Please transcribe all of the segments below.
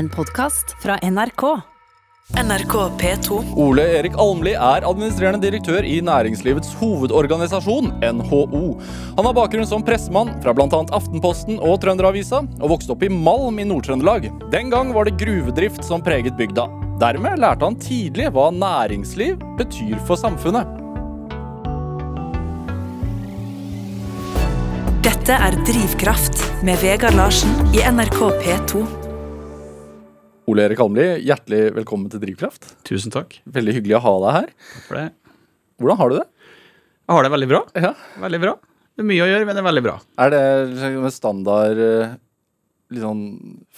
En podkast fra NRK. NRK P2. Ole Erik Almli er administrerende direktør i Næringslivets hovedorganisasjon, NHO. Han har bakgrunn som pressemann fra bl.a. Aftenposten og Trønderavisa, og vokste opp i Malm i Nord-Trøndelag. Den gang var det gruvedrift som preget bygda. Dermed lærte han tidlig hva næringsliv betyr for samfunnet. Dette er Drivkraft med Vegard Larsen i NRK P2. Ole Erik Almli, hjertelig velkommen til Drivkraft. Tusen takk Veldig hyggelig å ha deg her. Takk for det. Hvordan har du det? Jeg har det veldig bra. Ja. Veldig bra. Det er mye å gjøre, men det er veldig bra. Er det en standard liksom,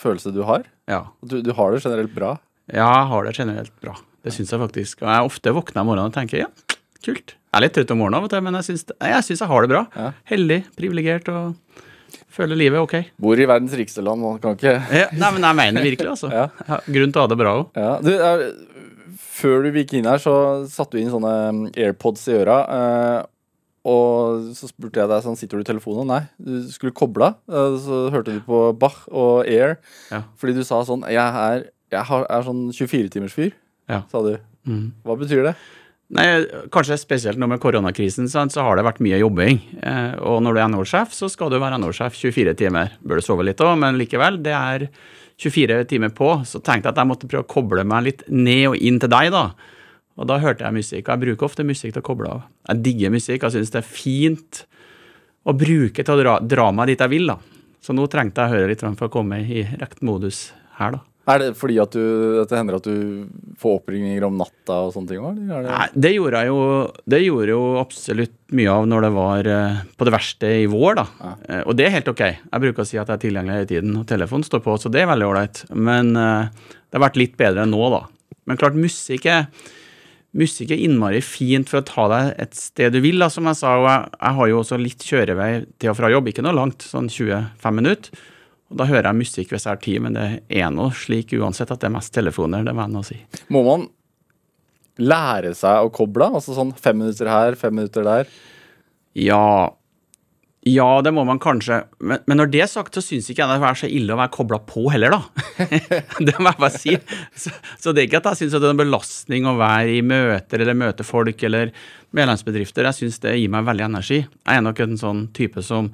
følelse du har? Ja. Du, du har det generelt bra? ja, jeg har det generelt bra. Det syns jeg faktisk. Og jeg ofte våkner om morgenen og tenker ja, kult. Jeg er litt trøtt om morgenen men jeg syns, jeg, jeg har det bra. Ja. Heldig, privilegert og føler livet ok. Bor i verdens rikeste land man kan ikke Ja, nei, men jeg mener virkelig, altså. Ja. Grunn til å ha det bra òg. Ja, du, er, før du gikk inn her, så satte du inn sånne um, AirPods i øra. eh, og så spurte jeg deg sånn, sitter du i telefonen? Nei, du skulle koble av. Eh, så hørte du på Bach og Air. Ja. Fordi du sa sånn Jeg er, jeg er sånn 24-timersfyr, Ja. sa du. Mm. Hva betyr det? Nei, Kanskje spesielt nå med koronakrisen, så har det vært mye jobbing. Eh, og når du er NHO-sjef, så skal du være NHO-sjef 24 timer. Bør du sove litt òg, men likevel. Det er 24 timer på. Så tenkte jeg at jeg måtte prøve å koble meg litt ned og inn til deg, da. Og da hørte jeg musikk. og Jeg bruker ofte musikk til å koble av. Jeg digger musikk. Jeg syns det er fint å bruke til å dra, dra meg dit jeg vil, da. Så nå trengte jeg å høre litt for å komme i rekt modus her, da. Er det fordi at, du, at det hender at du får oppringninger om natta og sånne ting? Eller? Er det, Nei, det gjorde jeg jo Det gjorde jo absolutt mye av når det var eh, på det verste i vår, da. Ja. og det er helt ok. Jeg bruker å si at jeg er tilgjengelig hele tiden, og telefonen står på, så det er veldig ålreit. Men eh, det har vært litt bedre enn nå, da. Men klart, musikk er Musikk er innmari fint for å ta deg et sted du vil, da, som jeg sa. Og jeg, jeg har jo også litt kjørevei til og fra jobb, ikke noe langt, sånn 25 minutter. Og da hører jeg musikk hvis jeg har tid, men det er nå slik uansett at det er mest telefoner, det må jeg nå si. Må man lære seg å koble? Altså sånn fem minutter her, fem minutter der? Ja Ja, det må man kanskje. Men, men når det er sagt, så syns ikke jeg det er så ille å være kobla på heller, da. det må jeg bare si. Så, så det er ikke at jeg syns det er en belastning å være i møter eller møte folk eller medlemsbedrifter. Jeg syns det gir meg veldig energi. Jeg er nok en sånn type som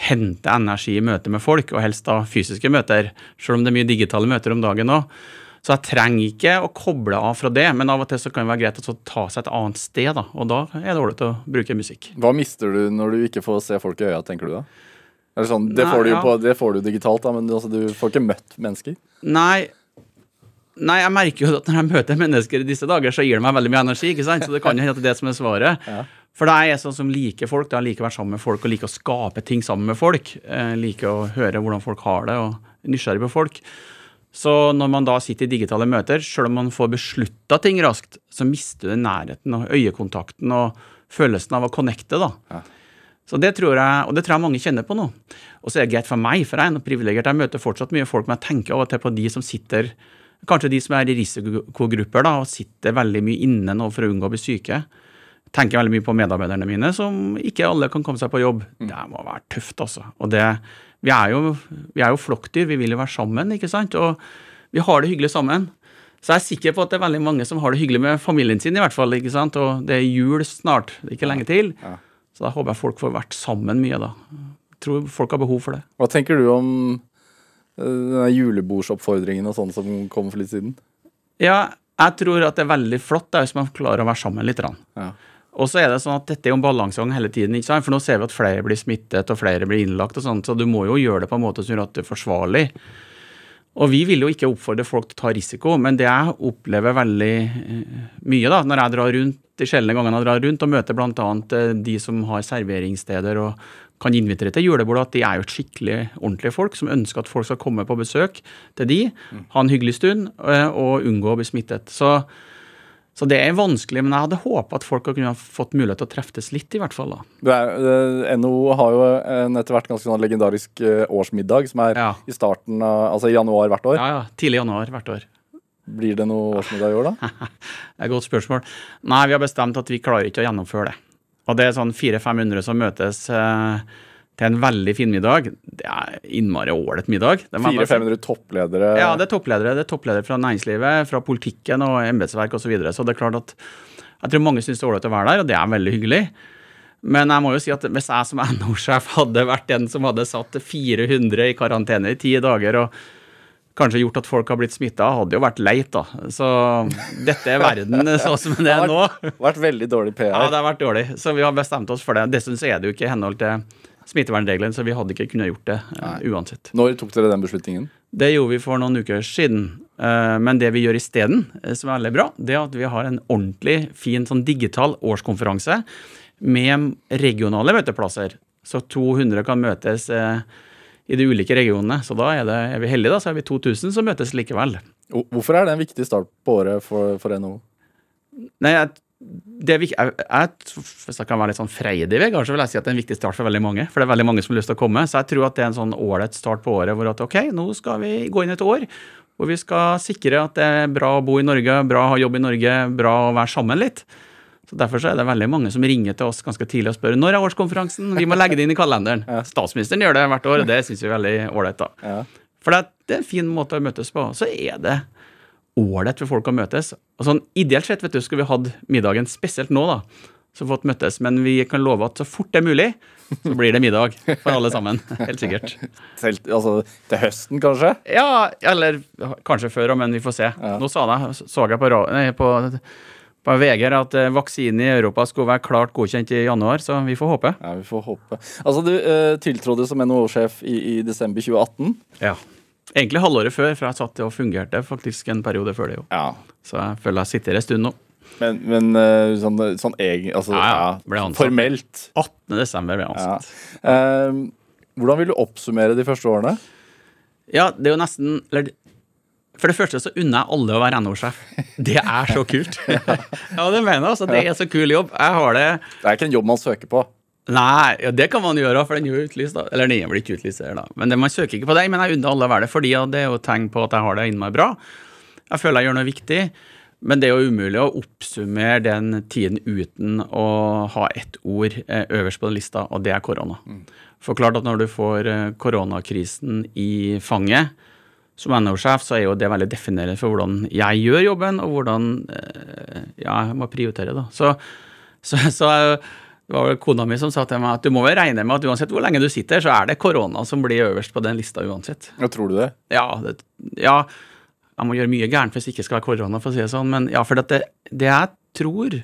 henter energi i møte med folk, og helst da fysiske møter, selv om det er mye digitale møter om dagen òg. Så jeg trenger ikke å koble av fra det, men av og til så kan det være greit å ta seg et annet sted, da. Og da er det ålreit å bruke musikk. Hva mister du når du ikke får se folk i øya, tenker du da? Sånn, det, Nei, får ja. på, det får du digitalt, da, men du- altså, du får ikke møtt mennesker. Nei, nei, jeg merker jo at når jeg møter mennesker i disse dager, så gir det meg veldig mye energi. ikke sant? Så det kan jo hende at det er det som er svaret. Ja. For da er jeg sånn som liker folk. Da liker å være sammen med folk og liker å skape ting sammen med folk. Eh, liker å høre hvordan folk har det, og er nysgjerrig på folk. Så når man da sitter i digitale møter, selv om man får beslutta ting raskt, så mister du nærheten og øyekontakten og følelsen av å connecte, da. Ja. Så det tror jeg, og det tror jeg mange kjenner på nå. Og så er det greit for meg, for jeg er noe privilegert. Jeg møter fortsatt mye folk, men jeg tenker av og til på de som sitter Kanskje de som er i risikogrupper da, og sitter veldig mye inne nå for å unngå å bli syke. Tenker veldig mye på medarbeiderne mine, som ikke alle kan komme seg på jobb. Det må være tøft, altså. Og det, vi, er jo, vi er jo flokkdyr, vi vil jo være sammen, ikke sant? Og vi har det hyggelig sammen. Så jeg er sikker på at det er veldig mange som har det hyggelig med familien sin, i hvert fall. ikke sant? Og det er jul snart, det er ikke lenge til. Så da håper jeg folk får vært sammen mye, da. Jeg tror folk har behov for det. Hva tenker du om eh, julebordsoppfordringen og sånn som kom for litt siden? Ja, jeg tror at det er veldig flott da, hvis man klarer å være sammen litt. Ja. Og så er det sånn at dette er jo en balansegang hele tiden. ikke sant? For nå ser vi at flere blir smittet, og flere blir innlagt, og sånt, så du må jo gjøre det på en måte som gjør at det er forsvarlig. Og vi vil jo ikke oppfordre folk til å ta risiko, men det jeg opplever veldig eh, mye da, når jeg drar rundt, de sjeldne gangene jeg drar rundt og møter bl.a. de som har serveringssteder og kan invitere til julebord, at de er jo skikkelig ordentlige folk som ønsker at folk skal komme på besøk til de, ha en hyggelig stund eh, og unngå å bli smittet. Så så det er vanskelig, men jeg hadde håpa at folk kunne ha fått mulighet til å treftes litt, i hvert fall. da. Er, eh, NHO har jo en etter hvert ganske sånn legendarisk eh, årsmiddag, som er Ja. i starten av, altså i januar hvert år. Ja, ja. Tidlig januar hvert år. Blir det noe årsmiddag i år, da? Det er et godt spørsmål. Nei, vi har bestemt at vi klarer ikke å gjennomføre det. Og det er sånn 400-500 som møtes eh, til en veldig fin middag. Det er innmari ålreit middag. det må jeg bare si. 400-500 toppledere. Ja, det er toppledere. Det er toppledere fra næringslivet, fra politikken og embetsverk osv. Så, videre. så det er klart at jeg tror mange syns det er ålreit å være der, og det er veldig hyggelig. Men jeg må jo si at hvis jeg som NHO-sjef hadde vært den som hadde satt 400 i karantene i ti dager og kanskje gjort at folk har blitt smitta, hadde jo vært leit, da. Så dette er verden sånn som det er nå. Det har vært veldig dårlig PR. Ja, det har vært dårlig. Så vi har bestemt oss for det. Dessuten så er det jo ikke i henhold til smittevernreglene, så vi hadde ikke kunnet gjort det uh, uansett. Når tok dere den beslutningen? Det gjorde vi for noen uker siden. Uh, men det vi gjør isteden, uh, som er veldig bra, det er at vi har en ordentlig fin sånn digital årskonferanse med regionale møteplasser. Så 200 kan møtes i de ulike regionene. Så da er, det, er vi heldige, da, så er vi 2000 som møtes likevel. Hvorfor er det en viktig start på året for, for NHO? Nei, jeg, jeg, jeg, kan være litt sånn freidig, så vil jeg si at det er en viktig start for veldig mange. For det er veldig mange som har lyst til å komme. Så jeg tror at det er en sånn ålreit start på året hvor at ok, nå skal vi gå inn et år hvor vi skal sikre at det er bra å bo i Norge, bra å ha jobb i Norge, bra å være sammen litt. Så Derfor så er det veldig mange som ringer til oss ganske tidlig og spør når er årskonferansen. Vi må legge det inn i kalenderen. ja. Statsministeren gjør det hvert år, og det syns vi er veldig ålreit. Ja. For det er en fin måte å møtes på. Så er det ålreit for folk å møtes. Og sånn, Ideelt sett vet du, skulle vi hatt middagen spesielt nå, da, så fått møttes. Men vi kan love at så fort det er mulig, så blir det middag for alle sammen. Helt sikkert. Selv, altså til høsten, kanskje? Ja, eller kanskje før òg, men vi får se. Ja. Nå sa jeg, så jeg på, nei, på på VG at eh, vaksinen i Europa skulle være klart godkjent i januar, så vi får håpe. Ja, vi får håpe. Altså, Du uh, tiltrådte som NHO-sjef i, i, desember 2018. Ja. Egentlig halvåret før, for jeg satt og fungerte faktisk en periode før det. jo. Ja. Så jeg føler jeg sitter en stund nå. Men, men uh, sånn, sånn egen Altså ja, ja. Ble formelt 18. desember ble jeg ansatt. Ja. Eh, hvordan vil du oppsummere de første årene? Ja, det er jo nesten eller for det første så unner jeg alle å være NHO-sjef. Det er så kult. ja, det mener jeg. altså. Det er så kul jobb. Jeg har det Det er ikke en jobb man søker på. Nei, ja, det kan man gjøre, for den er jo utlyst. da. Eller den blir ikke utlyst her, da. Men det, man søker ikke på det. Men jeg unner alle å være det, fordi det er jo tegn på at jeg har det inni meg bra. Jeg føler jeg gjør noe viktig. Men det er jo umulig å oppsummere den tiden uten å ha ett ord eh, øverst på den lista, og det er korona. Mm. For klart at når du får eh, koronakrisen i fanget, som NHO-sjef så er jo det veldig definerende for hvordan jeg gjør jobben, og hvordan eh, ja, jeg må prioritere. da. Så, så, så det var vel kona mi som sa til meg at du må vel regne med at uansett hvor lenge du sitter, så er det korona som blir øverst på den lista uansett. Ja, tror du det? Ja, det, ja jeg må gjøre mye gærent hvis det ikke skal være korona, for å si det sånn. Men ja, for det, det jeg tror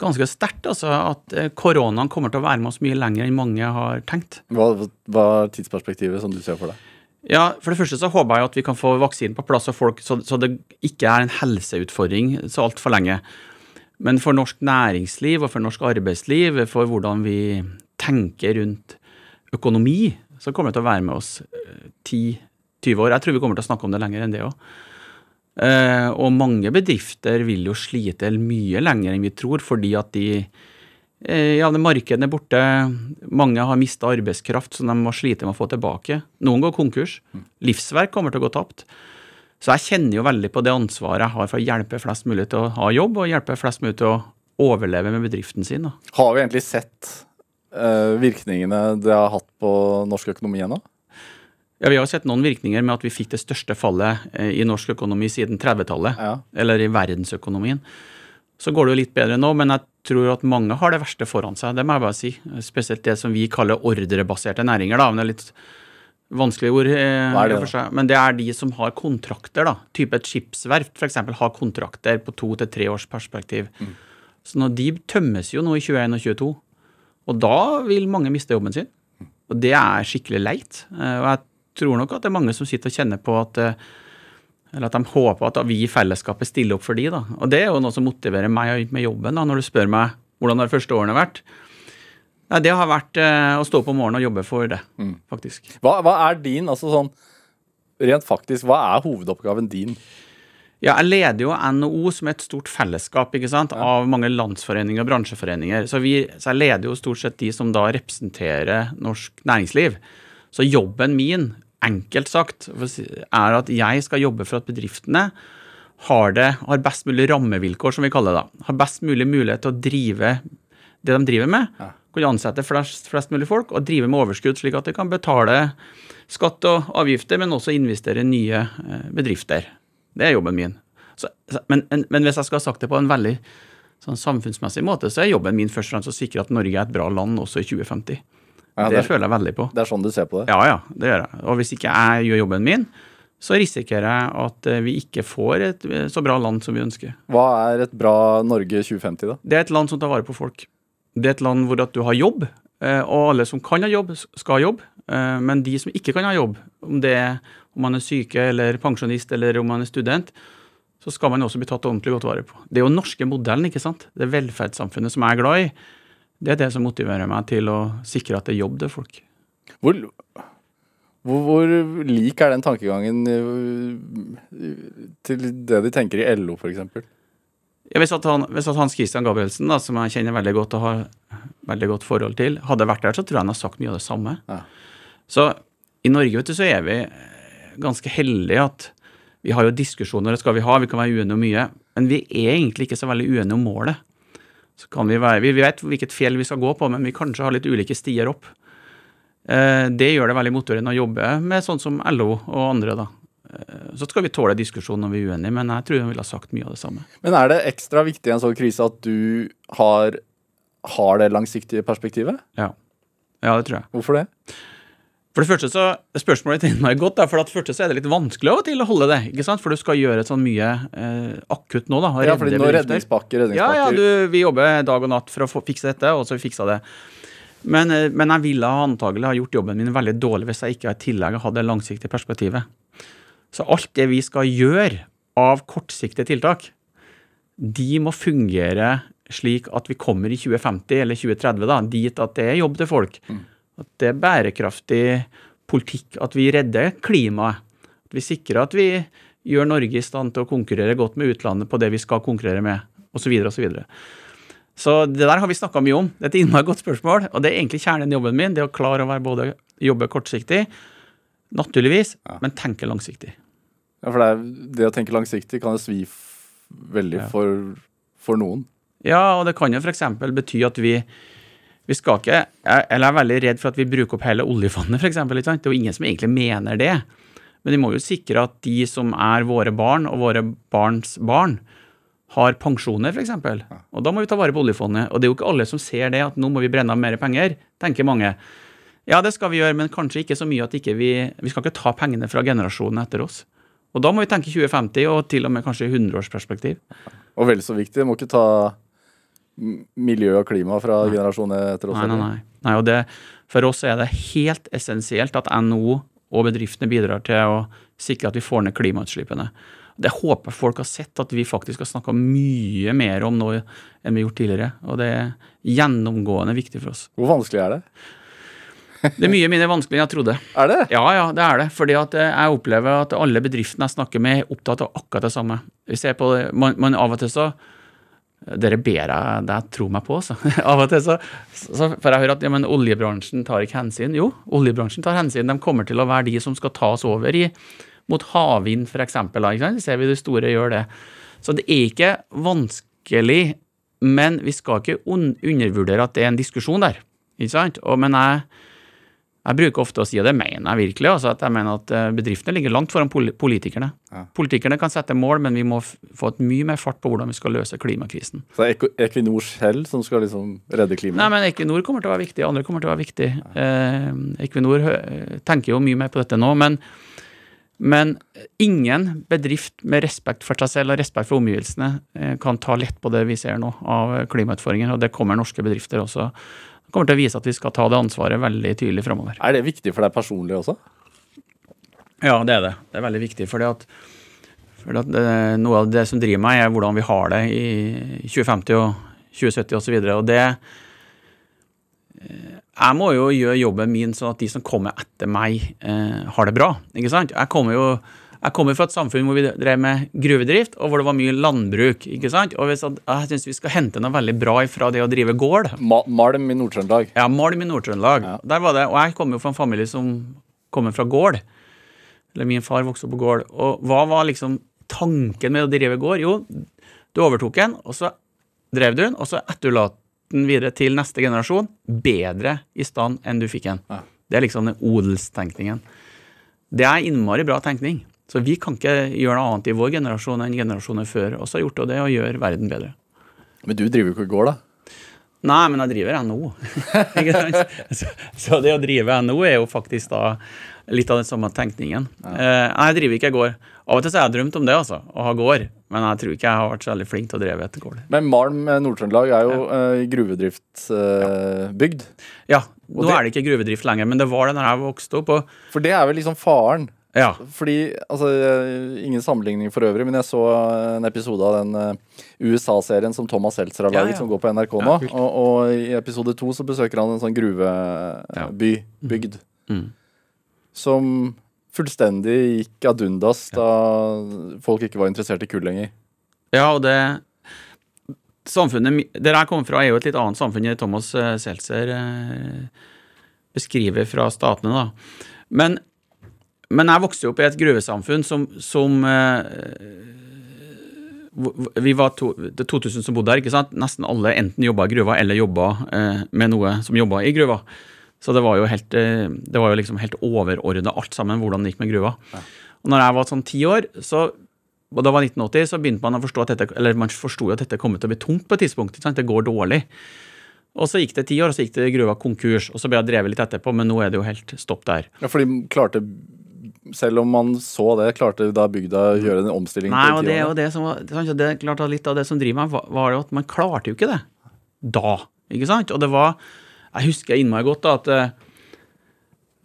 ganske sterkt, altså, at eh, koronaen kommer til å være med oss mye lenger enn mange har tenkt. Hva, hva er tidsperspektivet som du ser for deg? Ja, For det første så håper jeg at vi kan få vaksinen på plass, folk, så, så, det ikke er en helseutfordring så altfor lenge. Men for norsk næringsliv og for norsk arbeidsliv, for hvordan vi tenker rundt økonomi, så kommer det til å være med oss 10-20 eh, år. Jeg tror vi kommer til å snakke om det lenger enn det òg. Eh, og mange bedrifter vil jo slite mye lenger enn vi tror, fordi at de Eh, ja, Markedet er borte. Mange har mista arbeidskraft som de må slite med å få tilbake. Noen går konkurs. Livsverk kommer til å gå tapt. Så jeg kjenner jo veldig på det ansvaret jeg har for å hjelpe flest mulig til å ha jobb, og hjelpe flest mulig til å overleve med bedriften sin. Da. Har vi egentlig sett uh, virkningene det har hatt på norsk økonomi ennå? Ja, Vi har sett noen virkninger med at vi fikk det største fallet eh, i norsk økonomi siden 30-tallet. Ja. Eller i verdensøkonomien. Så går det jo litt bedre nå, men jeg tror at mange har det verste foran seg. Det må jeg bare si. Spesielt det som vi kaller ordrebaserte næringer. da, men det er litt Vanskelige ord. Eh, Hva er det, for seg. Men det er de som har kontrakter. da, Type et skipsverft f.eks. har kontrakter på to til tre års perspektiv. Mm. Så når de tømmes jo nå i 21 og 22. Og da vil mange miste jobben sin. Og det er skikkelig leit. Eh, og jeg tror nok at det er mange som sitter og kjenner på at eh, eller at de håper at vi i fellesskapet stiller opp for de da. Og det er jo noe som motiverer meg med jobben, da, når du spør meg hvordan de første årene har vært. Nei, det har vært eh, å stå opp om morgenen og jobbe for det, mm. faktisk. Hva, hva, er din, altså sånn rent faktisk, hva er hovedoppgaven din? Ja, jeg leder jo NHO som et stort fellesskap ikke sant, av mange landsforeninger og bransjeforeninger. Så, vi, så jeg leder jo stort sett de som da representerer norsk næringsliv. Så jobben min enkelt sagt, er at jeg skal jobbe for at bedriftene har, det, har best mulig rammevilkår, som vi kaller det. da. Har best mulig mulighet til å drive det de driver med, kunne ansette flest, flest mulig folk og drive med overskudd, slik at de kan betale skatt og avgifter, men også investere i nye eh, bedrifter. Det er jobben min. Så, men, men, hvis jeg skal ha sagt det på en veldig sånn samfunnsmessig måte, så er jobben min først og fremst å sikre at Norge er et bra land også i 2050. Ja, det, det, føler jeg veldig på. Det er sånn du ser på det? Ja, ja, det gjør jeg. Og hvis ikke jeg gjør jobben min, så risikerer jeg at eh, vi ikke får et eh, så bra land som vi ønsker. Hva er et bra Norge 2050, da? Det er et land som tar vare på folk. Det er et land hvor du har jobb, eh, og alle som kan ha jobb, skal ha jobb. Men de som ikke kan ha jobb, om det er om man er syke eller pensjonist eller om man er student, så skal man også bli tatt ordentlig godt vare på. Det er jo den norske modellen, ikke sant. Det velferdssamfunnet som jeg er glad i. Det er det som motiverer meg til å sikre at det er jobb til folk. Hvor, hvor, hvor, lik er den tankegangen øh, til det de tenker i LO, f.eks.? Ja, hvis, at han, hvis at Hans Christian Gabrielsen, da, som jeg kjenner veldig godt og har veldig godt forhold til, hadde vært der, så tror jeg han har sagt mye av det samme. Ja. Så i Norge vet du, så er vi ganske heldige at vi har jo diskusjoner, det skal vi ha, vi kan være uenige om mye. Men vi er egentlig ikke så veldig uenige om målet. Så kan Vi være, vi vet hvilket fjell vi skal gå på, men vi kanskje har litt ulike stier opp. Eh, det gjør det veldig motiverende å jobbe med sånn som LO og andre, da. Eh, så skal vi tåle diskusjonen når vi er uenige, men jeg tror hun ville ha sagt mye av det samme. Men er det ekstra viktig i en sånn krise at du har, har det langsiktige perspektivet? Ja. ja, det tror jeg. Hvorfor det? For det første så, Spørsmålet ditt er godt, for det første så er det litt vanskelig av og til å holde det. ikke sant? For du skal gjøre sånn mye eh, akutt nå. da. Ja, fordi nå redningspakker, redningspakker. Ja, ja, du, vi jobber dag og natt for å få, fikse dette, og så fiksa det. Men, eh, men, jeg ville antagelig ha gjort jobben min veldig dårlig hvis jeg ikke i tillegg hadde det langsiktige perspektivet. Så alt det vi skal gjøre av kortsiktige tiltak, de må fungere slik at vi kommer i 2050 eller 2030 da, dit at det er jobb til folk. Mm. At det er bærekraftig politikk, at vi redder klimaet. At vi sikrer at vi gjør Norge i stand til å konkurrere godt med utlandet på det vi skal konkurrere med, osv. osv. Så så det der har vi snakka mye om. Det er et innmari godt spørsmål. Og det er egentlig kjernen i jobben min. Det å klare å være både jobbe kortsiktig, naturligvis, men tenke langsiktig. Ja, for det, er, det å tenke langsiktig kan jo svi veldig ja. for, for, noen. Ja, og det kan jo f.eks. bety at vi, vi skal ikke Eller jeg er veldig redd for at vi bruker opp hele oljefondet, f.eks. Det er jo ingen som egentlig mener det. Men vi må jo sikre at de som er våre barn, og våre barns barn, har pensjoner, f.eks. Og da må vi ta vare på oljefondet. Og det er jo ikke alle som ser det, at nå må vi brenne av mer penger, tenker mange. Ja, det skal vi gjøre, men kanskje ikke så mye at ikke vi Vi skal ikke ta pengene fra generasjonen etter oss. Og da må vi tenke 2050, og til og med kanskje 100-årsperspektiv. Og vel så viktig, vi må ikke ta miljø og klima fra nei. generasjonen etter oss. Nei, nei, nei. nei og det, for oss er det helt essensielt at NHO og bedriftene bidrar til å sikre at vi får ned klimautslippene. Det håper folk har sett, at vi faktisk har snakka mye mer om nå enn vi har gjort tidligere. Og det er gjennomgående viktig for oss. Hvor vanskelig er det? Det er mye mindre vanskelig enn jeg trodde. Er det? Ja, ja, det er det. Fordi at jeg opplever at alle bedriftene jeg snakker med, er opptatt av akkurat det samme. Vi ser på det, man, man av og til så dere ber jeg deg tro meg på, så. Av og til så, så får jeg høre at ja, men oljebransjen tar ikke hensyn. Jo, oljebransjen tar hensyn. De kommer til å være de som skal tas over i mot havvind, f.eks. Ser vi det store gjør det. Så det er ikke vanskelig, men vi skal ikke undervurdere at det er en diskusjon der. Ikke sant? Og, men jeg, jeg, bruker ofte å si, og det mener jeg virkelig, altså at jeg mener at eh, bedriftene ligger langt foran politikerne. Ja. Politikerne kan sette mål, men vi må få et mye mer fart på hvordan vi skal løse klimakrisen. Så det er Equinor selv som skal liksom redde klimaet? Nei, men Equinor kommer til å være viktig, andre kommer til å være viktig. Ja. Eh, Equinor tenker jo mye mer på dette nå, men men ingen bedrift med respekt for seg selv og respekt for omgivelsene eh, kan ta lett på det vi ser nå av klimautfordringer, og det kommer norske bedrifter også. Kommer til å vise at vi skal ta det ansvaret veldig tydelig framover. Er det viktig for deg personlig også? Ja, det er det. Det er veldig viktig. fordi at, fordi at det, noe av det som driver meg, er hvordan vi har det i 2050 og 2070 osv. Og, så og det eh, jeg må jo gjøre jobben min sånn at de som kommer etter meg, eh, har det bra. ikke sant? Jeg kommer jo jeg kommer fra et samfunn hvor vi drev med gruvedrift, og hvor det var mye landbruk. ikke sant? Og jeg syns vi skal hente noe veldig bra fra det å drive gård. Ma Malm i Nord-Trøndelag. Ja, Malm i Nord-Trøndelag. Ja. Der var det, Og jeg kommer jo fra en familie som kommer fra gård. Eller min far vokste opp på gård. Og hva var liksom tanken med å drive gård? Jo, du overtok en, og så drev du den, og så etterlot den videre til neste generasjon bedre i stand enn du fikk den. Ja. Det er liksom den odelstenkningen. Det er innmari bra tenkning. Så vi kan ikke gjøre noe annet i vår generasjon enn generasjoner før oss har gjort, og det å gjøre verden bedre. Men du driver jo ikke og går, da. Nei, men jeg driver NHO. Så, det å drive NHO er jo faktisk da litt av den samme tenkningen. Ja. nei, jeg driver ikke jeg går. Av og til så har jeg drømt om det, altså, å ha gård. Men jeg tror ikke jeg har vært så veldig flink til å drive et gård. Men Malm eh, Nord-Trøndelag er jo ja. gruvedriftsbygd. Ja, nå det- er det ikke gruvedrift lenger, men det var det da jeg vokste opp. Og, For det er vel liksom faren. Ja, Fordi, altså, eh, Ingen sammenligning for øvrig, men jeg så en episode av den eh, USA-serien som Thomas Seltzer har laget, ja. som går på NRK nå. og, og i episode to så besøker han en sånn gruveby, bygd, Mm. som fullstendig gikk ad undas da folk ikke var interessert i kull lenger. ja og det Samfunnet der jeg kommer fra, er jo et litt annet samfunn enn Thomas eh, Seltzer eh, beskriver fra statene, da. Men, men jeg vokste opp i et gruvesamfunn som, som eh, vi var to, det er 2000 som bodde der. ikke sant? Nesten alle enten jobba i gruva eller jobba eh, med noe som jobba i gruva. Så det var jo helt, eh, det var jo liksom helt overordna alt sammen, hvordan det gikk med gruva. Og når jeg var sånn ti år, så, og da var 1980, så begynte man å forstå at dette, eller man forsto at dette kom til å bli tomt på et tidspunkt. ikke sant? Det går dårlig. Og så gikk det ti år, og så gikk det gruva konkurs. Og så ble jeg drevet litt etterpå, men nå er det jo helt stopp der. Ja, for de klarte, selv om man så det, klarte da bygda å gjøre en omstilling Nei, og det og det som var det er klart at Litt av det som driver meg, var- var at man klarte jo ikke det da. Ikke sant? Og det var Jeg husker innmari godt da at eh,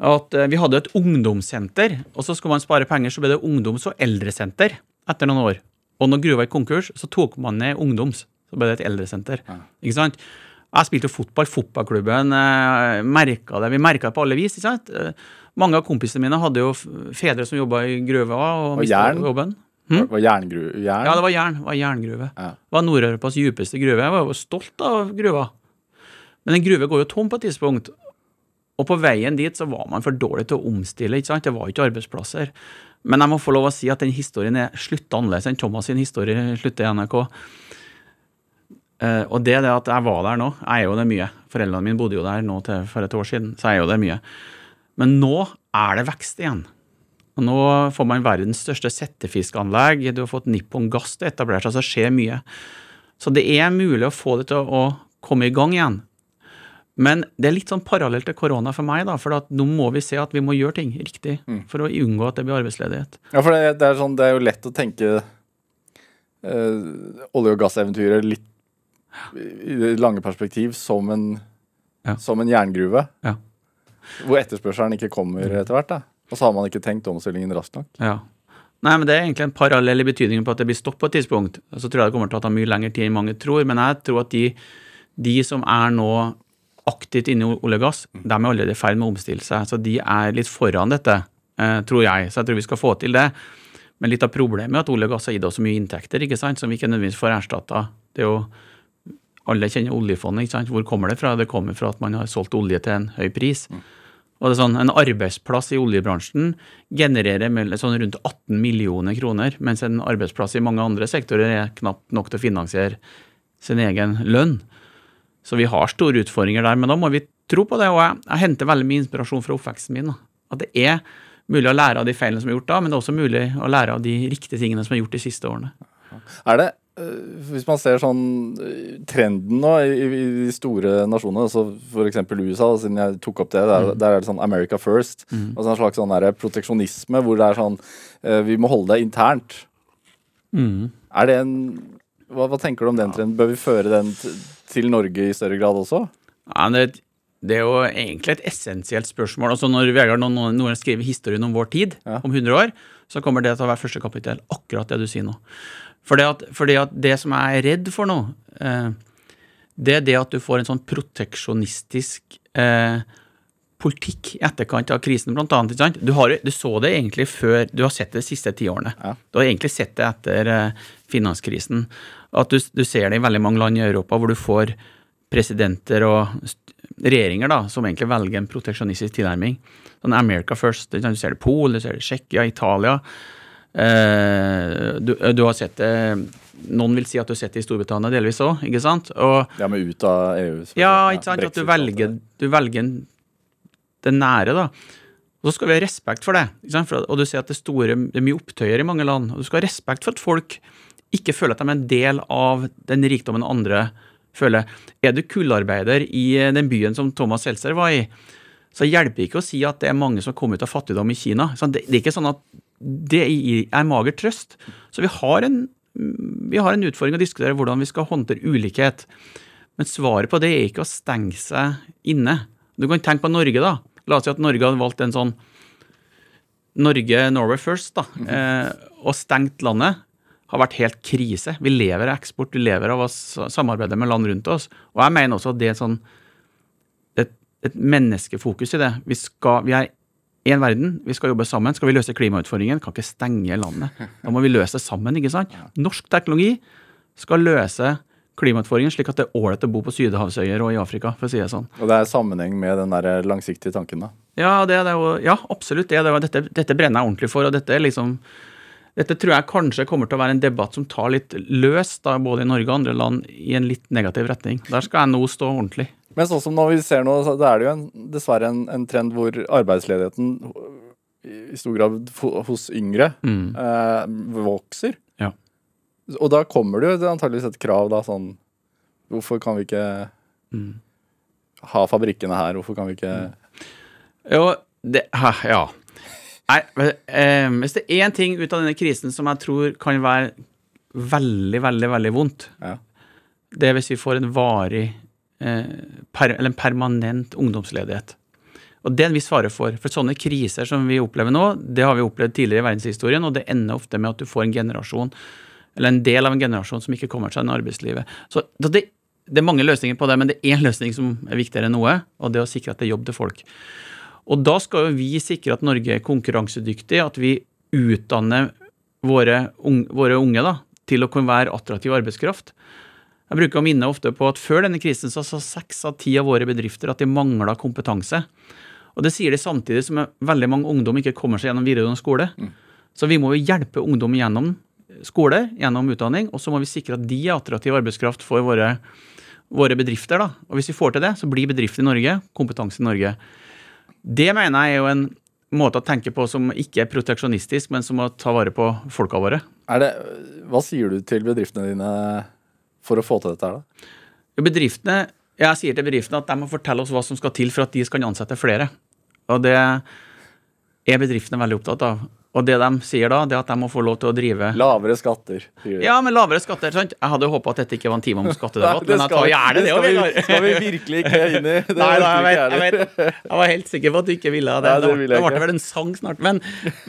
at eh, vi hadde et ungdomssenter, og så skulle man spare penger, så ble det ungdoms- og eldresenter etter noen år. Og når gruva gikk konkurs, så tok man ned ungdoms. Så ble det et eldresenter. Ikke sant? Jeg spilte jo fotball. Fotballklubben eh, merka det. Vi merka det på alle vis. ikke sant? Mange av kompisene mine hadde jo fedre som jobba i gruva og, Og jern? jobben. Det var jern, jern? Ja, det var jern. Var jerngruve. Ja. Det var Nord-Europas djupeste gruve. Jeg var jo stolt av gruva. Men en gruve går jo tom på et tidspunkt. Og på veien dit så var man for dårlig til å omstille. ikke sant? Det var ikke arbeidsplasser. Men jeg må få lov å si at den historien er slutta annerledes enn Thomas sin historie slutter i NRK. Uh, og det er det at jeg var der nå, jeg er jo det mye. Foreldrene mine bodde jo der nå til for et år siden, så jeg er jo det mye. Men nå er det vekst igjen. Og nå får man verdens største settefiskanlegg. Du har fått Nippon Gass til å etablere seg, så det skjer mye. Så det er mulig å få det til å komme i gang igjen. Men det er litt sånn parallelt til korona for meg, da, for nå må vi se at vi må gjøre ting riktig for å unngå at det blir arbeidsledighet. Ja, for det, det, er sånn, det er jo lett å tenke eh, olje- og gasseventyret litt i det lange perspektiv som en, Ja. som en jerngruve. Ja. Hvor etterspørselen ikke kommer etter hvert. da. Og så har man ikke tenkt omstillingen raskt nok. Ja. Nei, men Det er egentlig en parallell i betydningen på at det blir stopp på et tidspunkt. Så tror jeg det kommer til å ta mye lengre tid enn mange tror. Men jeg tror at de, de som er nå aktivt inne i olje og gass, de er allerede i ferd med å omstille seg. Så de er litt foran dette, eh, tror jeg. Så jeg tror vi skal få til det. Men litt av problemet er at olje og gass har gitt oss så mye inntekter ikke sant, som vi ikke nødvendigvis får erstatta. Det er jo alle kjenner oljefondet. ikke sant? Hvor kommer det fra? Det kommer fra at man har solgt olje til en høy pris. Og det er sånn, En arbeidsplass i oljebransjen genererer sånn rundt 18 millioner kroner, mens en arbeidsplass i mange andre sektorer er knapt nok til å finansiere sin egen lønn. Så vi har store utfordringer der, men da må vi tro på det. Og jeg, jeg henter veldig mye inspirasjon fra oppveksten min. Da. At det er mulig å lære av de feilene som er gjort da, men det er også mulig å lære av de riktige tingene som er gjort de siste årene. Er det, hvis man ser sånn øh, trenden nå i, i de store nasjonene, så f.eks. USA, siden jeg tok opp det, der, der er det sånn America first. Altså en slags sånn der proteksjonisme hvor det er sånn øh, Vi må holde det internt. Er det en hva, hva tenker du om den trenden? Bør vi føre den til Norge i større grad også? Ja, det, det er jo egentlig et essensielt spørsmål. Altså Når Vegard noen, noen skriver historien om vår tid, Ja. om 100 år, så kommer det til å være første kapittel. Akkurat det du sier nå. Fordi at, fordi at det som jeg er redd for nå, eh, det er det at du får en sånn proteksjonistisk eh, politikk i etterkant av krisen, blant annet. Ikke sant? Du, har, du så det egentlig før Du har sett det de siste ti årene. Ja. Du har egentlig sett det etter eh, finanskrisen. At du, du ser det i veldig mange land i Europa hvor du får presidenter og regjeringer da, som egentlig velger en proteksjonistisk tilnærming. Sånn America first. Du ser det i Polen, du ser det i Tsjekkia, Italia. Eh, du, du har sett det Noen vil si at du har sett det i Storbritannia delvis òg, ikke sant? Og Ja, men ut av EU. ja, ikke sant? At Brexit du velger, du velger det nære, da. Og så skal vi ha respekt for det. Og du ser at det, store, det er mye opptøyer i mange land. Og du skal ha respekt for at folk ikke føler at de er en del av den rikdommen andre føler. Er du kullarbeider i eh, den byen som Thomas Seltzer var i, så hjelper det ikke å si at det er mange som kommer ut av fattigdom i Kina. Det er ikke sånn at det er mager trøst. Så vi har en vi har en utfordring å diskutere hvordan vi skal håndtere ulikhet. Men svaret på det er ikke å stenge seg inne. Du kan tenke på Norge, da. La oss si at Norge hadde valgt en sånn Norge Norway first, da, eh, og stengt landet. Har vært helt krise. Vi lever av eksport, vi lever av å samarbeide med land rundt oss. Og jeg mener også at det er sånn et, et menneskefokus i det. Vi, skal, vi er én verden, vi skal jobbe sammen. Skal vi løse klimautfordringen, kan ikke stenge landet. Da må vi løse det sammen. ikke sant? Norsk teknologi skal løse klimautfordringen slik at det er ålreit å bo på sydhavsøyer og i Afrika, for å si det sånn. Og det er sammenheng med den der langsiktige tanken, da. Ja, det er det jo, ja absolutt. Det er det, dette, dette brenner jeg ordentlig for. og dette liksom dette tror jeg kanskje kommer til å være en debatt som tar litt løs, da, både i Norge og andre land, i en litt negativ retning. Der skal jeg nå stå ordentlig. Men sånn som når vi ser nå, så er det jo en, dessverre en, en trend hvor arbeidsledigheten i stor grad hos yngre eh, vokser. Ja. Og da kommer det jo antageligvis et krav da sånn Hvorfor kan vi ikke ha fabrikkene her? Hvorfor kan vi ikke Jo, det Ja. Nei, eh, hvis det er én ting ut av denne krisen som jeg tror kan være veldig, veldig, veldig vondt, Ja. det er hvis vi får en varig per, eller en permanent ungdomsledighet. Og det er en viss fare for. For sånne kriser som vi opplever nå, det har vi opplevd tidligere i verdenshistorien, og det ender ofte med at du får en generasjon, eller en del av en generasjon som ikke kommer seg inn i arbeidslivet. Så det, det er mange løsninger på det, men det er én løsning som er viktigere enn noe, og det er å sikre at det er jobb til folk. Og da skal jo vi sikre at Norge er konkurransedyktig, at vi utdanner våre, unge, våre unge da, til å kunne være attraktiv arbeidskraft. Jeg bruker å minne ofte på at før denne krisen så sa seks av ti av våre bedrifter at de mangla kompetanse. Og det sier de samtidig som veldig mange ungdom ikke kommer seg gjennom videregående skole. Så vi må jo hjelpe ungdom gjennom skole, gjennom utdanning, og så må vi sikre at de er attraktiv arbeidskraft for våre, våre bedrifter. da. Og hvis vi får til det, så blir bedrifter i Norge kompetanse i Norge. Det mener jeg er jo en måte å tenke på som ikke er proteksjonistisk, men som å ta vare på folka våre. er det, Hva sier du til bedriftene dine for å få til dette her, da? Bedriftene, jeg sier til bedriftene at de må fortelle oss hva som skal til for at de skal ansette flere. Og det er bedriftene veldig opptatt av. Og det de sier da, det er at de må få lov til å drive Lavere skatter. Ja, men lavere skatter. sant? Jeg hadde håpa at dette ikke var en time om skattedebatt, men jeg tar gjerne det. det også, skal, vi, virkelig ikke inn i. Det Nei, nei, jeg, vet, jeg, vet, jeg var helt sikker på at du ikke ville det. Nei, det det, vil det ble vel en sang snart. Men,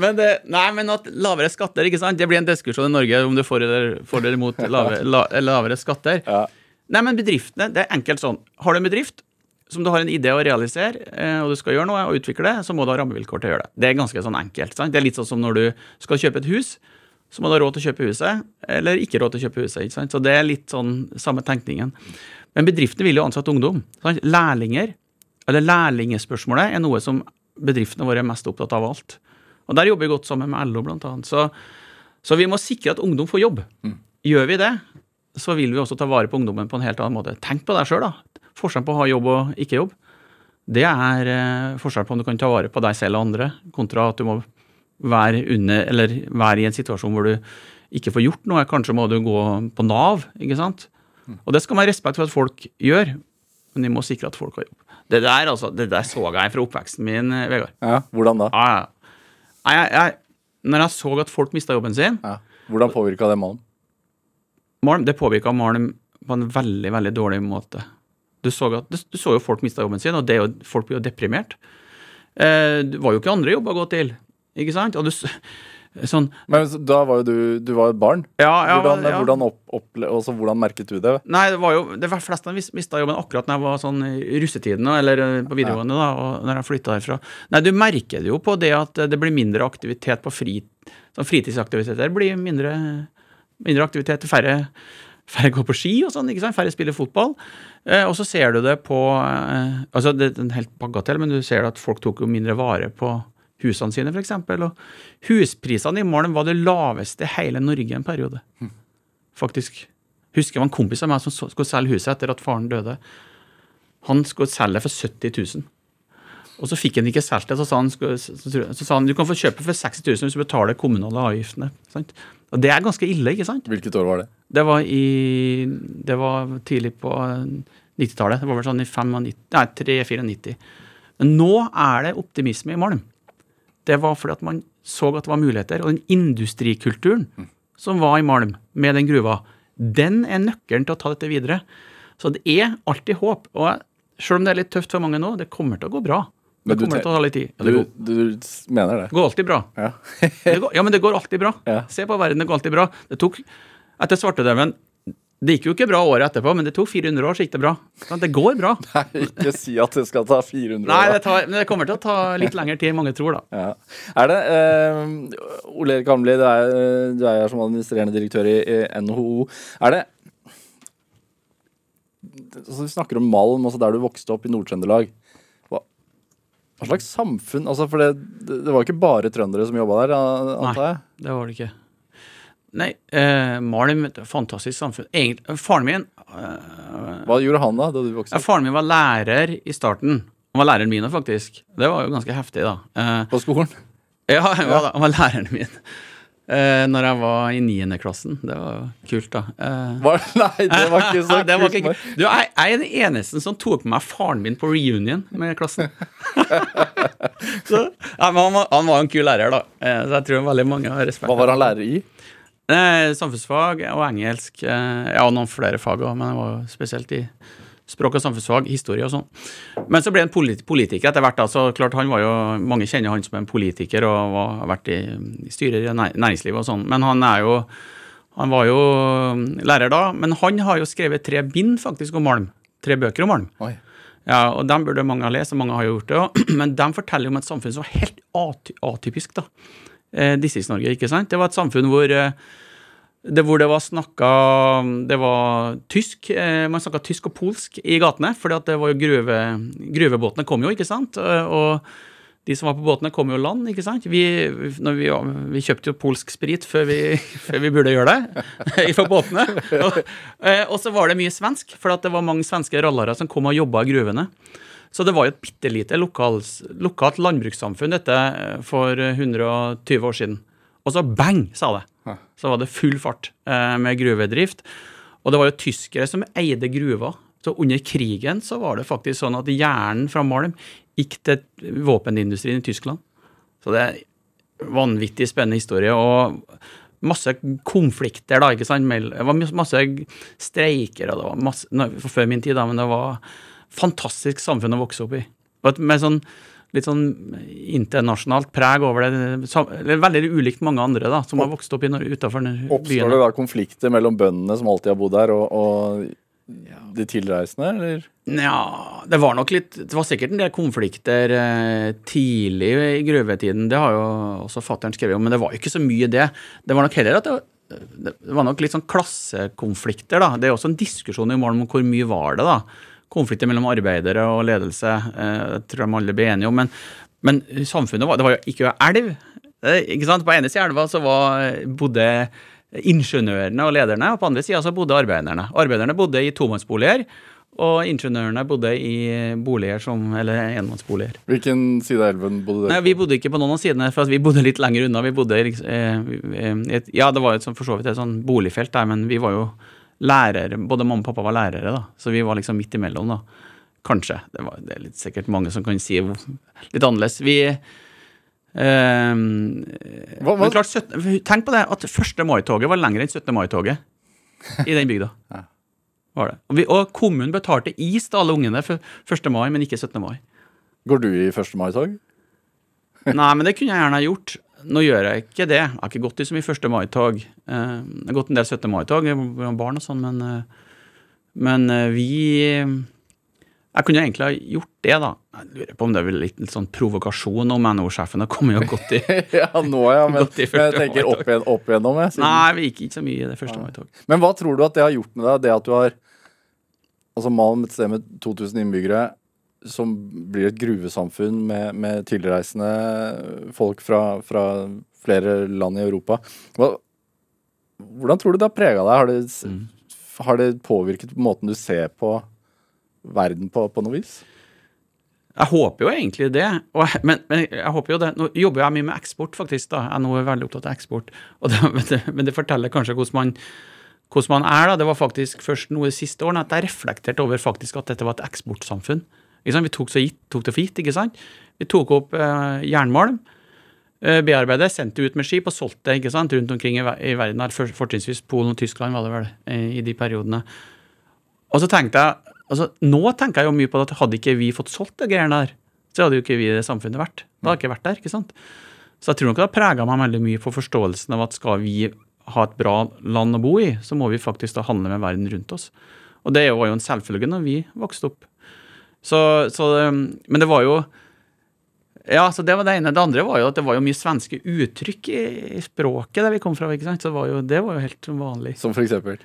men, det, nei, men at lavere skatter, ikke sant? det blir en diskusjon i Norge om du får eller, får eller imot lave, la, lavere skatter. Ja. Nei, men bedriftene, det er enkelt sånn. Har du en bedrift som du har en idé å realisere, eh, og du skal gjøre noe og utvikle det, så må du ha rammevilkår til å gjøre det. Det er ganske sånn enkelt. Sant? Det er litt sånn som når du skal kjøpe et hus, så må du ha råd til å kjøpe huset, eller ikke råd til å kjøpe huset. Ikke sant? Så det er litt sånn samme tenkningen. Men bedriftene vil jo ansette ungdom. Sant? Lærlinger, eller lærlingespørsmålet, er noe som bedriftene våre er mest opptatt av alt. Og der jobber vi godt sammen med LO, blant annet. Så, så vi må sikre at ungdom får jobb. Gjør vi det, så vil vi også ta vare på ungdommen på en helt annen måte. Tenk på deg sjøl, da. Forskjellen på å ha jobb og ikke jobb. Det er eh, forskjellen på om du kan ta vare på deg selv og andre, kontra at du må være, under, eller være i en situasjon hvor du ikke får gjort noe. Kanskje må du gå på Nav, ikke sant. Og det skal man ha respekt for at folk gjør, men vi må sikre at folk har jobb. Det der, altså, det der så jeg fra oppveksten min, eh, Vegard. Ja, hvordan da? Ja, ja. Jeg, jeg, når jeg så at folk mista jobben sin Ja. Hvordan påvirka det Malm? Malm, det påvirka Malm på en veldig, veldig dårlig måte. Du så, at, du så jo folk mista jobben sin, og det jo, folk blir jo deprimert. Eh, det var jo ikke andre jobber å gå til, ikke sant? Og du, sånn, Men da var jo du Du var et barn. ja, ja, Hvordan, ja. hvordan, opp, opple altså, hvordan merket du det? Nei, det var jo Det var flest av mista jobben akkurat når jeg var sånn i russetiden, eller eh, på videregående, da, og når jeg flytta derfra. Nei, du merker det jo på det at det blir mindre aktivitet på fri, sånn fritidsaktiviteter. blir mindre, mindre aktivitet, færre Færre går på ski og sånn, ikke sant? færre spiller fotball. Eh, og så ser du det på eh, altså Det er en helt bagatell, men du ser at folk tok jo mindre vare på husene sine, f.eks. Og husprisene i Malm var det laveste i hele Norge en periode. faktisk. Husker jeg var en kompis av meg som skulle selge huset etter at faren døde. Han skulle selge for 70 000. Og så fikk han ikke solgt det, så sa han, så sa han du kan få kjøpe for 60 000 hvis du betaler kommunale avgiftene. Sant? Og det er ganske ille, ikke sant? Hvilket år var det? Det var i Det var tidlig på 90-tallet. Det var vel sånn i 95, nei, 3-94. Men nå er det optimisme i Malm. Det var fordi at man så at det var muligheter. Og den industrikulturen som var i Malm, med den gruva, den er nøkkelen til å ta dette videre. Så det er alltid håp. Og selv om det er litt tøft for mange nå, det kommer til å gå bra. Men Det du kommer til å ta litt tid. Ja, Du, du mener det? det går alltid bra. Ja. Går, ja, men det går alltid bra. Ja. Se på verden, det går alltid bra. Det tok, etter svartedauden Det gikk jo ikke bra året etterpå, men det tok 400 år, så gikk det bra. Det går bra. Nei, ikke si at det skal ta 400 år. Nei, det, tar, men det kommer til å ta litt lengre tid enn mange tror, da. Ja. Er det eh, Ole Erik Hamli, du er, du er her som administrerende direktør i, i NHO. Er det altså, Vi snakker om Malm, altså der du vokste opp i Nord-Trøndelag. Hva, slags samfunn altså, For det, det var ikke bare trøndere som jobba der, antar jeg? Nei, Det var det ikke. Nei, eh, Malm fantastisk samfunn. Egentlig, faren min eh, Hva gjorde han da, da du vokste ja. Faren min var lærer i starten. Han var læreren min òg, faktisk. Det var jo ganske heftig, da. Eh, På skolen? ja, han var, han var læreren min eh, når jeg var i niendeklassen. Det var kult, da. Eh, Var, nei, det var ikke så kult. ikke, kult. du, jeg, jeg er den eneste som tok med meg faren min på reunion med klassen. så, ja, han, var, han var en kul lærer, da. Eh, Så jeg tror veldig mange har respekt. Hva var han lærer i? Eh, samfunnsfag og engelsk. Eh, ja, og noen flere fag òg, men det var spesielt i språk og samfunnsfag, historie og sånn. Men så ble han polit politiker etter hvert. altså så klart han var jo, Mange kjenner han som en politiker og var, har vært i, i styrer i næringslivet og sånn. Men han er jo han var jo mm, lærer da, men han har jo skrevet tre bind faktisk om Malm. Tre bøker om Malm. Oi. Ja, og Dem burde mange ha lest, og mange har gjort det òg. Men de forteller om et samfunn som var helt aty atypisk. da. Eh, Distrikts-Norge, ikke sant? Det var et samfunn hvor eh, det, hvor det var snakka Det var tysk. Eh, man snakka tysk og polsk i gatene, for det var jo gruve, gruvebåtene kom jo, ikke sant? Eh, Og de som var på båtene, kom jo land, ikke sant? Vi, vi, vi kjøpte jo polsk sprit før vi, før vi burde gjøre det fra båtene. Og, eh, og så var det mye svensk, for det var mange svenske rallere som kom og jobba i gruvene. Så det var jo et bitte lite lokalt landbrukssamfunn, dette, for 120 år siden. Og så bang, sa det. Så var det full fart eh, med gruvedrift. Og det var jo tyskere som eide gruva. Så under krigen så var det faktisk sånn at hjernen fra Malm gikk til våpenindustrien i Tyskland. Så det er vanvittig spennende historie. Og masse konflikter, da, ikke sant. Det var masse streiker, og det var masse for Før min tid, da, men det var fantastisk samfunn å vokse opp i. Med sånn litt sånn internasjonalt preg over det. Veldig ulikt mange andre da, som har vokst opp utafor byen. Oppstår det da konflikter mellom bøndene som alltid har bodd der, og, og de tilreisende, eller? Ja, det var nok litt Det var sikkert en del konflikter eh, tidlig i gruvetiden. Det har jo også fattern skrevet om, men det var jo ikke så mye det. Det var nok heller at det, det var nok litt sånn klassekonflikter, da. Det er også en diskusjon i morgen om hvor mye var det, da. Konflikter mellom arbeidere og ledelse. eh, Det tror jeg alle blir enige om. Men, men samfunnet var Det var jo ikke elv. Eh, Ikke sant? På ene sida av elva så var, bodde ingeniørene og lederne, og på andre sida så bodde arbeiderne. Arbeiderne bodde i tomannsboliger, og ingeniørene bodde i boliger som Eller enmannsboliger. Hvilken side av elven bodde Nei, på? Vi bodde ikke på noen av sidene, for vi bodde litt lenger unna. Vi bodde i eh, eh, et, Ja, det var et sånn- for så vidt et sånn boligfelt der, men vi var jo lærere. Både mamma og pappa var lærere, da, så vi var liksom midt imellom, da. Kanskje. Det, var, det er litt sikkert mange som kan si litt annerledes. Vi eh, Hva- hva- men klart, 17, Tenk på det, at 1. mai-toget var lengre enn 17. mai-toget i den bygda. Var det. Og, vi, og kommunen betalte is til alle ungene for 1. mai, men ikke 17. mai. Går du i 1. mai-tog? Nei, men det kunne jeg gjerne ha gjort. Nå gjør jeg ikke det. Jeg har ikke gått i så mye 1. mai-tog. Eh, Jeg har gått en del 17. mai-tog, med barn og sånn, men, eh, men eh, vi Jeg kunne egentlig ha gjort det, da. Jeg lurer på om det er litt, litt sånn provokasjon om NHO-sjefen har kommet og gått i ja, nå ja, men, i men jeg tenker opp, igjen, opp igjennom. Jeg, siden- Nei, vi gikk ikke så mye i det 1. mai-tog. Men hva tror du at det har gjort med deg, det at du har Altså Malm, et sted med 2000 innbyggere, som blir et gruvesamfunn med, med tilreisende folk fra, fra flere land i Europa. Hva, hvordan tror du det har prega deg? Har det, Mm. har det påvirket måten du ser på verden på, på noe vis? Jeg håper jo egentlig det. Jeg- men, men jeg håper jo det. Nå jobber jeg mye med eksport, faktisk. da. Jeg er veldig opptatt av eksport. Det, men, det, men det forteller kanskje hvordan man, hvordan man er. da. Det var faktisk først noe siste årene at jeg reflekterte over faktisk at dette var et eksportsamfunn. Vi tok, gitt, tok det for gitt. ikke sant? Vi tok opp eh, jernmalm, eh, bearbeidet, sendte ut med skip og solgte det ikke sant? rundt omkring i, i verden. her, for- Fortrinnsvis Polen og Tyskland var det vel eh, i de periodene. Og så tenkte jeg, altså Nå tenker jeg jo mye på at hadde ikke vi fått solgt det greiene der, så hadde jo ikke vi i det samfunnet vært. Det hadde ikke vært der. ikke sant? Så jeg tror nok det har prega meg veldig mye på forståelsen av at skal vi ha et bra land å bo i, så må vi faktisk da handle med verden rundt oss. Og det var jo en selvfølge når vi vokste opp. Så, så um, Men det var jo Ja, så det var det ene. Det andre var jo at det var jo mye svenske uttrykk i, i språket der vi kom fra. ikke sant? Så det var jo, det var jo helt vanlig. Som for eksempel?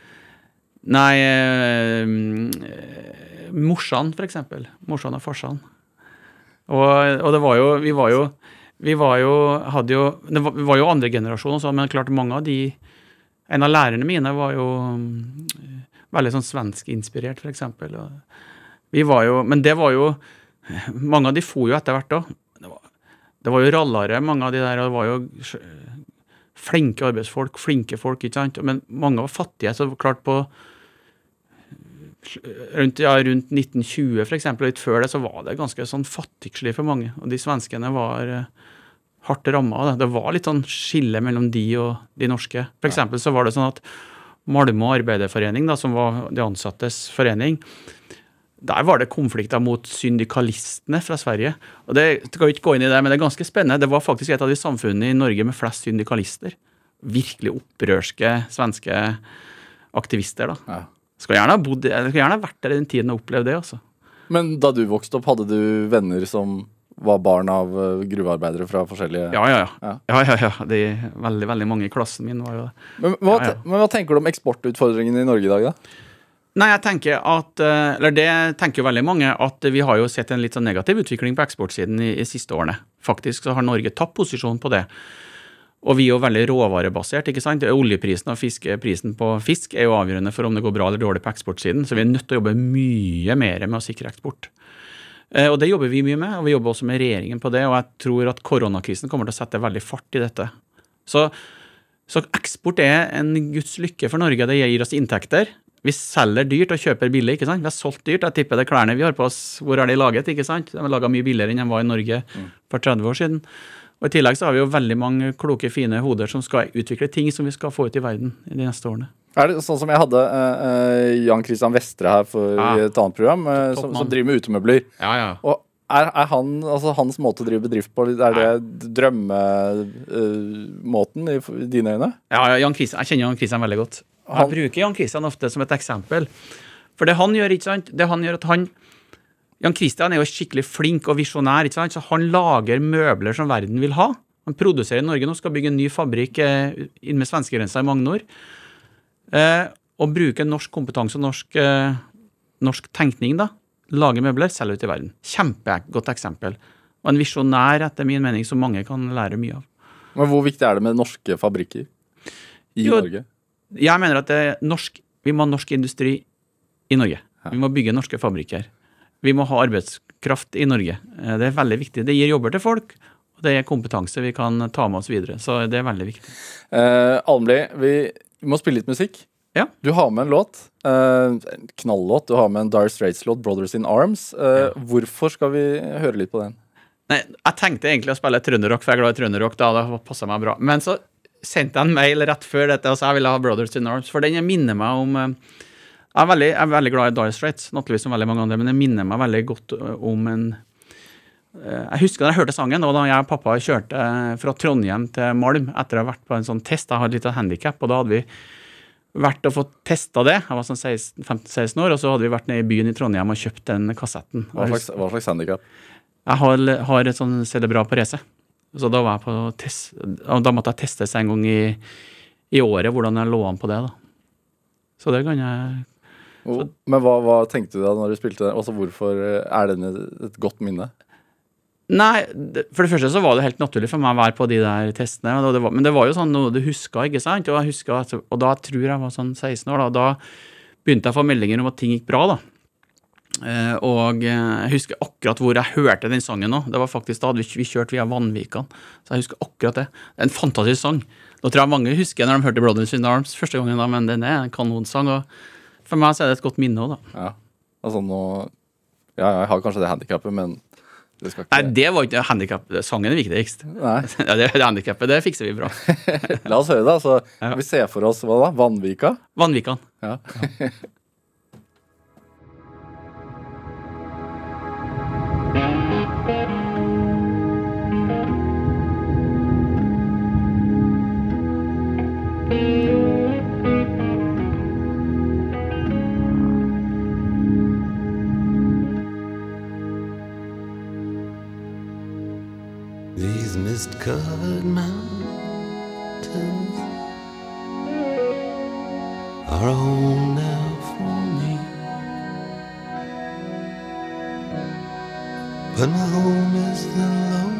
Nei eh, Morsan, for eksempel. Morsan og farsan. Og, og det var jo Vi var jo Vi var jo hadde jo Det var, vi var jo andre generasjon også, men klart mange av de En av lærerne mine var jo mm, veldig sånn svenskinspirert, eksempel. Og vi var jo Men det var jo Mange av de for jo etter hvert òg. Det, det var jo rallare, mange av de der. Og det var jo flinke arbeidsfolk, flinke folk, ikke sant. Men mange var fattige. Så klart på rundt, ja, rundt 1920 for eksempel, litt før det, så var det ganske sånn fattigslig for mange. Og de svenskene var eh, hardt ramma av det. Det var litt sånn skille mellom de og de norske. For eksempel så var det sånn at Malmö arbeiderforening, da, som var de ansattes forening, der var det konflikter mot syndikalistene fra Sverige. Og det skal ikke gå inn i det, men det er ganske spennende. Det var faktisk et av de samfunnene i Norge med flest syndikalister. Virkelig opprørske svenske aktivister, da. Ja. Skulle gjerne gjerne vært der i den tiden og opplevd det, altså. Men da du vokste opp, hadde du venner som var barn av eh, gruvearbeidere fra forskjellige Ja, ja, ja. Ja. ja, ja. De, veldig, veldig mange i klassen min var jo det. Men, hva, men hva tenker du om eksportutfordringene i Norge i dag, da? Nei, jeg tenker at, eh, eller det tenker jo veldig mange, at vi har jo sett en litt sånn negativ utvikling på eksportsiden i, i siste årene. Faktisk så har Norge tatt posisjon på det. Og vi er jo veldig råvarebasert. ikke sant? Oljeprisen og fisk, prisen på fisk er jo avgjørende for om det går bra eller dårlig på eksportsiden, så vi er nødt til å jobbe mye mer med å sikre eksport. Eh, Og det jobber vi mye med, og vi jobber også med regjeringen på det. Og jeg tror at koronakrisen kommer til å sette veldig fart i dette. Så, så eksport er en guds lykke for Norge. Det gir oss inntekter. Vi selger dyrt og kjøper billig. ikke sant? Vi har solgt dyrt. Jeg tipper det klærne vi har på oss, hvor er de laget? ikke sant? De er laga mye billigere enn de var i Norge for 30 år siden. Og I tillegg så har vi jo veldig mange kloke, fine hoder som skal utvikle ting som vi skal få ut i verden i de neste årene. Er det sånn som jeg hadde eh, Jan Christian Vestre her for Ja. i et annet program, uh, som, som driver med utemøbler. Ja, ja. Og er, er han, altså hans måte å drive bedrift på, er det drømmemåten i, i dine øyne? Ja, ja, Jan Christian, jeg kjenner Jan Christian veldig godt. Jeg bruker Jan Christian ofte som et eksempel. For det han gjør, ikke sant, det han gjør at han Jan Christian er jo skikkelig flink og visjonær, ikke sant, så han lager møbler som verden vil ha. Han produserer i Norge nå, skal bygge en ny fabrikk eh, inn med svenskegrensa i Magnor. Eh, og bruke norsk kompetanse og norsk, eh, norsk tenkning, da. Lage møbler, selge ut i verden. Kjempegodt eksempel. Og en visjonær, etter min mening, som mange kan lære mye av. Men hvor viktig er det med norske fabrikker i Jo, Norge? Jeg mener at det norsk, vi må ha norsk industri i Norge. Vi må bygge norske fabrikker. Vi må ha arbeidskraft i Norge. Eh, Det er veldig viktig. Det gir jobber til folk, og det er kompetanse vi kan ta med oss videre. Så det er veldig viktig. Eh, Almli, vi må spille litt musikk. Ja. Du har med en låt. eh, knallåt. Du har med en Dire Straits-låt, 'Brothers in Arms'. Eh, Hvorfor skal vi høre litt på den? Nei, jeg tenkte egentlig å spille trønderrock, for jeg er glad i trønderrock. da, det passa meg bra. Men så sendte jeg en mail rett før dette og sa jeg ville ha Brothers in Arms, for den minner meg om eh, jeg er, veldig, jeg er veldig glad i Dire Straits, naturligvis som veldig mange andre, men den minner meg veldig godt eh, om en eh, Jeg husker da jeg hørte sangen, og da jeg og pappa kjørte fra Trondheim til Malm etter å ha vært på en sånn test. Jeg hadde litt handikap, og da hadde vi vært og fått testa det. Jeg var sånn 15-16 år, og så hadde vi vært nede i byen i Trondheim og kjøpt den kassetten. Hva slags, hva slags handikap? jeg har, har et sånn CD bra på race. Så da var jeg på test, da måtte jeg testes en gang i, i året hvordan jeg lå an på det. da. Så det kan jeg Men hva, hva tenkte du da når du spilte den? Altså, hvorfor er den et, godt minne? Nei, for det første så var det helt naturlig for meg å være på de der testene. Det var, men det var jo sånn noe du huska, ikke sant? Og, jeg husker, og da tror jeg var sånn 16 år, da. Da begynte jeg å få meldinger om at ting gikk bra, da. Eh, og eh, jeg husker akkurat hvor jeg hørte den sangen nå. Det var faktisk da hadde vi, vi kjørt via Vanvikan. Så jeg husker akkurat det. Det er en fantastisk sang. Nå tror jeg mange husker når de hørte Brothers in Arms første gangen, da, men den er en kanonsang. Og for meg så er det et godt minne òg, da. Ja. Altså nå Ja, jeg har kanskje det handikappet, men det skal ikke Nei, det var ikke handikap. Sangen er viktigst. Nei. Ja, det, det handikappet, det fikser vi bra. La oss høre da. Så, Ja. Vi ser for oss hva da? Vanvika? Vanvikan. Ja. mist covered mountains are home now for me. But my home is the lowlands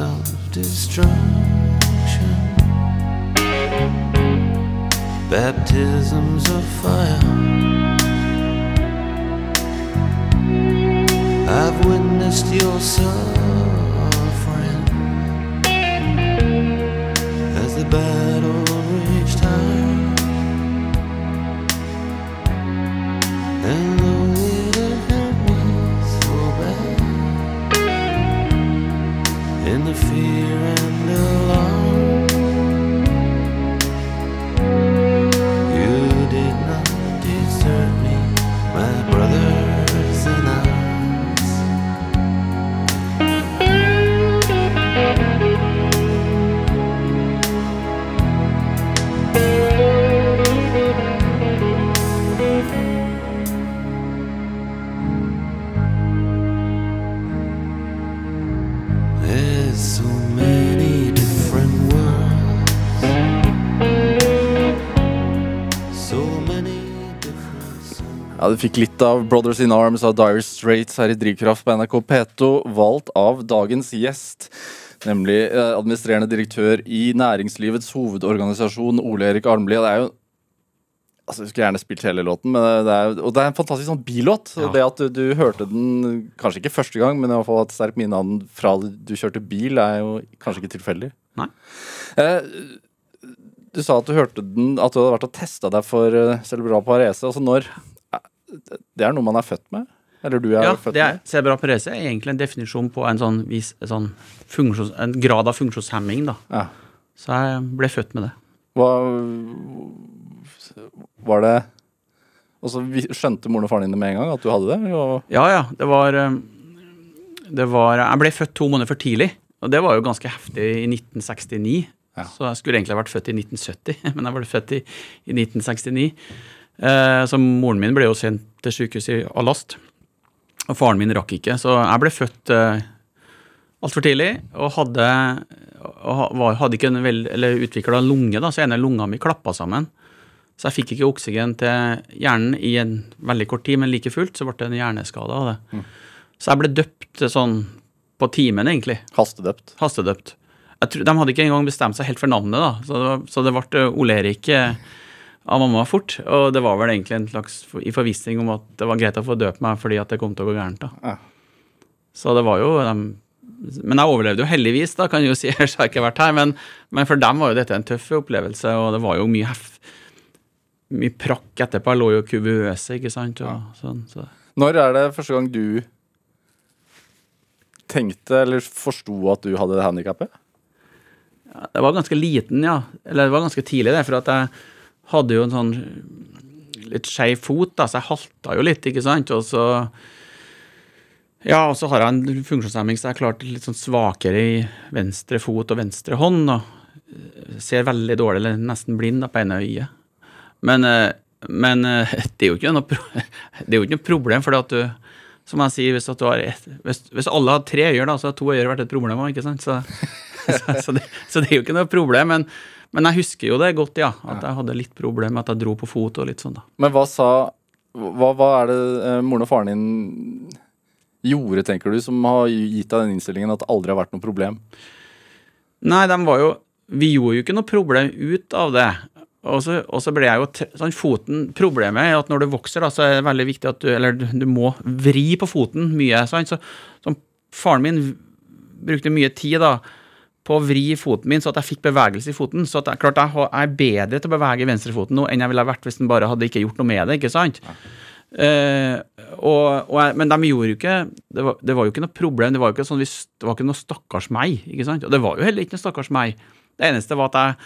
of destruction, baptisms of fire. I've witnessed your suffering Du fikk litt av Brothers in Arms av Dire Straits her i Drivkraft på NRK P2, valgt av dagens gjest. Nemlig eh, administrerende direktør i Næringslivets hovedorganisasjon, Ole Erik Armli. Og det er jo Altså, Jeg skulle gjerne spilt hele låten, men det er, og det er en fantastisk sånn billåt. Og Ja. Det at du, du hørte den kanskje ikke første gang, men i hvert fall et sterkt minne av den fra du kjørte bil, er jo kanskje ikke tilfeldig. Nei. Eh, du sa at du hørte den At du hadde vært og testa deg for uh, cerebral parese. Altså når Det er noe man er født med? Eller du er Ja, født det med? cerebral parese er egentlig en definisjon på en sånn, vis, en sånn funksjons, en grad av funksjonshemming. da. Ja. Så jeg ble født med det. Hva Var det Og så skjønte moren og faren din det med en gang at du hadde det? Og, Ja, ja. Det var, eh, det var Jeg ble født to måneder for tidlig. Og det var jo ganske heftig i 1969. Ja. Så jeg skulle egentlig vært født i 1970, men jeg ble født i, i 1969. Eh, så moren min ble jo sendt til sykehus i Alast. Og faren min rakk ikke. Så jeg ble født eh, altfor tidlig og hadde, hadde ikke en vel, eller utvikla lunge, da, så ene lunga mi klappa sammen. Så jeg fikk ikke oksygen til hjernen i en veldig kort tid, men like fullt så ble det en hjerneskade av det. Så jeg ble døpt sånn på timen, egentlig. hastedøpt. Hastedøpt. Jeg tror, de hadde ikke engang bestemt seg helt for navnet, da. Så det, var, så det ble Ole Erik eh, av mamma fort. Og det var vel egentlig en slags i forvissning om at det var greit å få døpt meg fordi at det kom til å gå gærent. da. Ja. Så det var jo de, Men jeg overlevde jo heldigvis, da, kan jeg jo si. Ellers har jeg ikke vært her. Men, men for dem var jo dette en tøff opplevelse, og det var jo mye hef, mye prakk etterpå. Jeg lå jo kuvøse, ikke sant. Og, sånn, så. Når er det første gang du tenkte eller forsto at du hadde det handikappet? Det var ganske liten, ja. Eller det var ganske tidlig, det. For at jeg hadde jo en sånn litt skeiv fot, da, så jeg halta jo litt, ikke sant. Og så Ja, og så har jeg en funksjonshemming, så jeg er klart litt sånn svakere i venstre fot og venstre hånd. Og ser veldig dårlig, eller nesten blind, da, på ene øyet. Men, eh, men eh, det er jo ikke noe, jo ikke noe problem, for som jeg sier, hvis, ett, hvis, hvis alle har tre øyer, da, så har to øyer vært et problem òg, ikke sant? Så, så, så, det, så det er jo ikke noe problem. Men, men jeg husker jo det godt, ja. At jeg hadde litt problem med at jeg dro på fot og litt sånn, da. Men hva sa Hva, hva er det eh, moren og faren din gjorde, tenker du, som har gitt deg den innstillingen at det aldri har vært noe problem? Nei, de var jo Vi gjorde jo ikke noe problem ut av det. Og så, og så ble jeg jo sånn foten Problemet er at når du vokser, da, så er det veldig viktig at du Eller du, du må vri på foten mye. Sant? Så, så faren min brukte mye tid da på å vri foten min, så at jeg fikk bevegelse i foten. Så at jeg, klart jeg er bedre til å bevege venstrefoten nå enn jeg ville vært hvis den bare hadde ikke gjort noe med det. ikke sant? Eh, og, og jeg, men de gjorde jo ikke det var, det var jo ikke noe problem. Det var jo ikke sånn, det var ikke noe stakkars meg. ikke sant? Og det var jo heller ikke noe stakkars meg. Det eneste var at jeg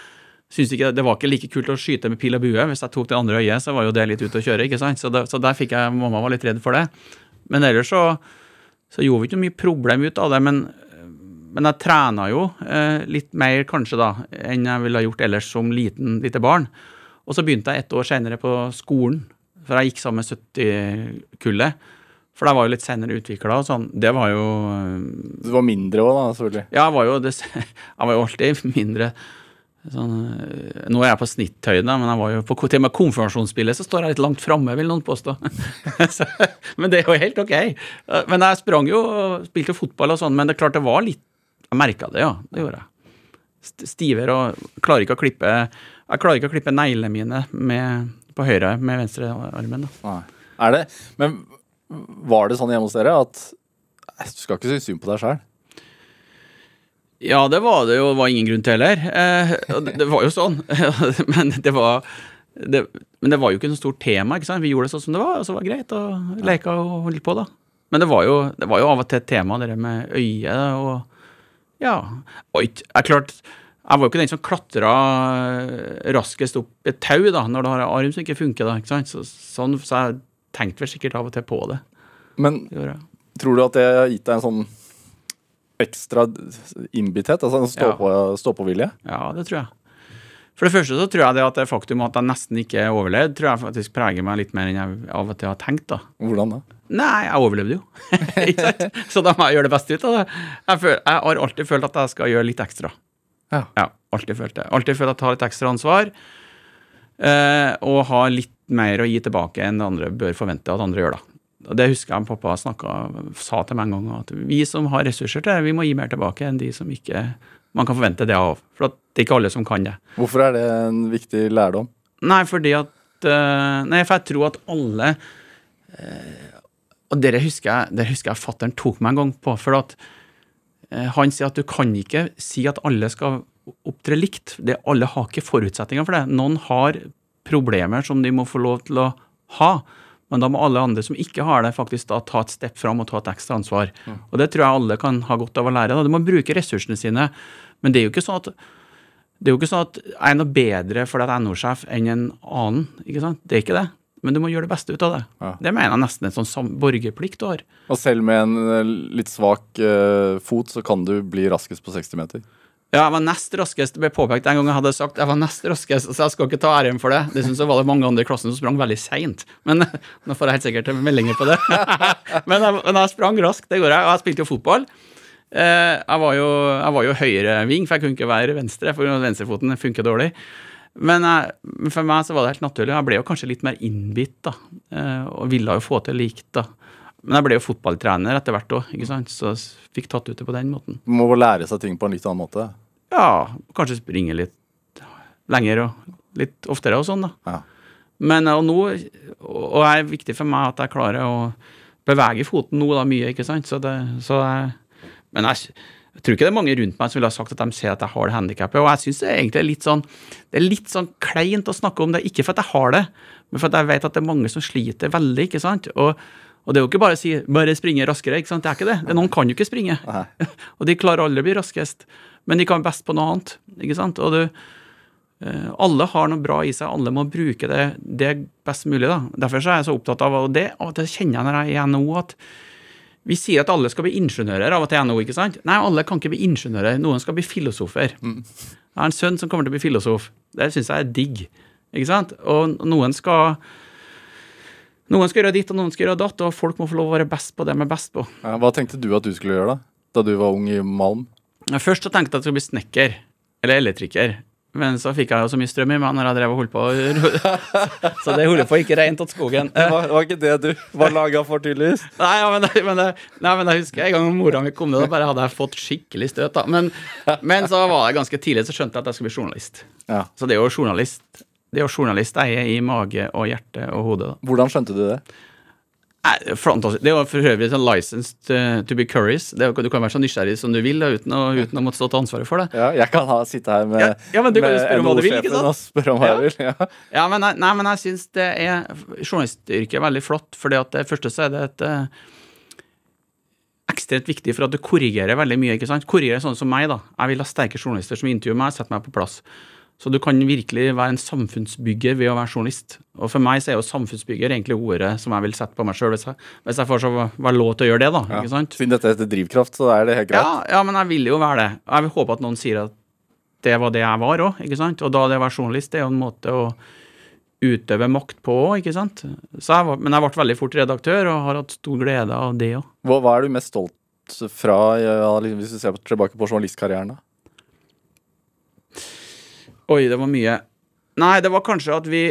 syntes ikke det var ikke like kult å skyte med pil og bue. Hvis jeg tok det andre øyet, så var jo det litt ute å kjøre. ikke sant? Så, det, så der fikk jeg Mamma var litt redd for det. Men ellers så, så gjorde vi ikke noe mye problem ut av det. Men, men jeg trena jo eh, litt mer kanskje da enn jeg ville ha gjort ellers som liten lite barn. Og så begynte jeg et år senere på skolen, for jeg gikk sammen med 70-kullet. For jeg var jo litt senere utvikla sånn. Det var jo Du var mindre òg, da, selvfølgelig. ja, jeg var jo, det, jeg var jo alltid mindre sånn, øh, Nå er jeg på snitthøyde, men jeg var jo på til og med konfirmasjonsspillet så står jeg litt langt framme, vil noen påstå. Men det er jo helt ok. Men jeg sprang jo spilte fotball og sånn, men det klart det var litt Jeg merka det, ja. Det gjorde jeg. Stiver og klarer ikke å klippe Jeg klarer ikke å klippe neglene mine med, på høyre med venstrearmen. da. Nei. Er det Men var det sånn hjemme hos dere at Du skal ikke synes synd på deg sjøl? Ja, det var det jo. Det var ingen grunn til heller. Eh, det, det var jo sånn. men det var det, Men det var jo ikke noe stort tema. ikke sant? Vi gjorde det sånn som det var, og så var det greit. Og leka og holdt på, da. Men det var jo, det var jo av og til et tema, det der med øyet og Ja. Og ikke Jeg klart jeg var jo ikke den som klatra raskest opp et tau da, når du har en arm som ikke funker. da, ikke sant? Så, sånn, så jeg tenkte vel sikkert av og til på det. Men det tror du at det har gitt deg en sånn ekstra innbitthet? Altså en stå-på-vilje? Ja. Ja, det tror jeg. For det første så tror jeg det at det faktum at jeg nesten ikke overlevde, tror jeg faktisk preger meg litt mer enn jeg av og til har tenkt. da. Hvordan da? Nei, jeg overlevde jo. Ikke sant? Så da må jeg gjøre det beste ut av det. Jeg, føl, jeg har alltid følt at jeg skal gjøre litt ekstra. Ja. alltid følt det. Alltid følt at jeg har litt ekstra ansvar. Eh, og har litt mer å gi tilbake enn det andre bør forvente at andre gjør. da. Og Det husker jeg pappa snakket, sa til meg en gang, at vi som har ressurser til det, vi må gi mer tilbake enn de som ikke man kan forvente det av. For at det er ikke alle som kan det. Hvorfor er det en viktig lærdom? Nei, fordi at eh, Nei, for jeg tror at alle eh, Og det husker jeg det husker jeg fattern tok meg en gang på. For at eh, han sier at du kan ikke si at alle skal opptre likt. Det, alle har ikke forutsetninger for det. Noen har problemer som de må få lov til å ha. Men da må alle andre som ikke har det, faktisk da ta et step fram og ta et ekstra ansvar. Og det tror jeg alle kan ha godt av å lære. Da. De må bruke ressursene sine. Men det er jo ikke sånn at det er jo ikke sånn at jeg er noe bedre fordi jeg er NO-sjef enn en annen. ikke sant? Det er ikke det. Men du må gjøre det beste ut av det. Ja. Det mener jeg nesten en sånn borgerplikt du har. Og selv med en eh, litt svak uh, fot, så kan du bli raskest på 60 meter. Ja, jeg var nest raskest. Det ble påpekt en gang jeg hadde sagt jeg var nest raskest, så jeg skal ikke ta æren for det. Det synes jeg var det mange andre i klassen som sprang veldig seint. Men nå får jeg helt sikkert meldinger på det. men, jeg, men jeg sprang raskt, det går jeg. Og jeg spilte jo fotball. Eh, jeg, var jo, jeg var jo høyreving, for jeg kunne ikke være venstre, for venstrefoten funker dårlig. Men jeg, for meg så var det helt naturlig. Jeg ble jo kanskje litt mer innbitt, da. Eh, og ville jo få til likt, da. Men jeg ble jo fotballtrener etter hvert òg. Så jeg fikk tatt ut det på den måten. Må må lære seg ting på en litt annen måte. Ja, kanskje springe litt lenger og litt oftere og sånn, da. Ja. Men og nå, og det er viktig for meg at jeg klarer å bevege foten nå da mye, ikke sant. Så det, så jeg, men jeg, jeg tror ikke det er mange rundt meg som ville ha sagt at de ser at jeg har det handikappet. Og jeg syns det er egentlig litt sånn det er litt sånn kleint å snakke om det, ikke for at jeg har det, men for at jeg vet at det er mange som sliter veldig, ikke sant. Og, Og det er jo ikke bare å si 'bare springe raskere', ikke sant? det er ikke det. det noen kan jo ikke springe. Og de klarer aldri å bli raskest, men de kan best på noe annet. ikke sant? Og du, eh, alle har noe bra i seg, alle må bruke det, det best mulig. da. Derfor så er jeg så opptatt av og det, og det kjenner jeg når jeg er i NHO, at vi sier at alle skal bli ingeniører av og til i NHO, ikke sant? Nei, alle kan ikke bli ingeniører, noen skal bli filosofer. Jeg har en sønn som kommer til å bli filosof. Det syns jeg er digg. ikke sant? Og noen skal noen skal gjøre ditt, og noen skal gjøre datt, og folk må få lov å være best på det de er best på. Ja, hva tenkte du at du skulle gjøre, da? Da du var ung i Malm? Først så tenkte jeg at jeg skulle bli snekker, eller elektriker. Men så fikk jeg jo så mye strøm i meg når jeg drev og holdt på. Så det holder på ikke rent til skogen. Det var, var ikke det du var laga for, tydeligvis? Nei, ja, men, men, nei, men jeg husker en gang mora mi kom ned, da bare hadde jeg fått skikkelig støt. da. Men, men så var det ganske tidlig, så skjønte jeg at jeg skulle bli journalist. Ja. Så det er jo journalist det er jo journalist jeg er i mage og hjerte og hode. da. Hvordan skjønte du det? Det fantastisk. Det var for øvrig sånn licensed uh, to be curious. Det er, du kan være så nysgjerrig som du vil da, uten, å, uten å måtte stå til ansvaret for det. Ja, jeg kan ha, sitte her med, Ja, ja, vil, NHO-sjefen og spørre om hva jeg vil. Ja. Ja, men, nei, men jeg syns det er Journalistyrket er veldig flott, at det første så er det et eh, ekstremt viktig for at du korrigerer veldig mye. ikke sant? Korrigerer sånn som meg, da. Jeg vil ha sterke journalister som intervjuer meg, setter meg på plass. Så du kan virkelig være en samfunnsbygger ved å være journalist. Og for meg så er jo samfunnsbygger egentlig ordet som jeg vil sette på meg sjøl, hvis, hvis jeg får så være lov til å gjøre det, da. ikke sant? Siden dette heter drivkraft, så er det helt greit. Ja, ja, men jeg vil jo være det. Jeg vil håpe at noen sier at det var det jeg var òg, ikke sant. Og da det å være journalist, det er jo en måte å utøve makt på òg, ikke sant. Så jeg var, men jeg ble veldig fort redaktør, og har hatt stor glede av det òg. Hva, hva er du mest stolt fra, ja, liksom, hvis du ser tilbake på journalistkarrieren? da? Oi, det var mye. Nei, det var kanskje at vi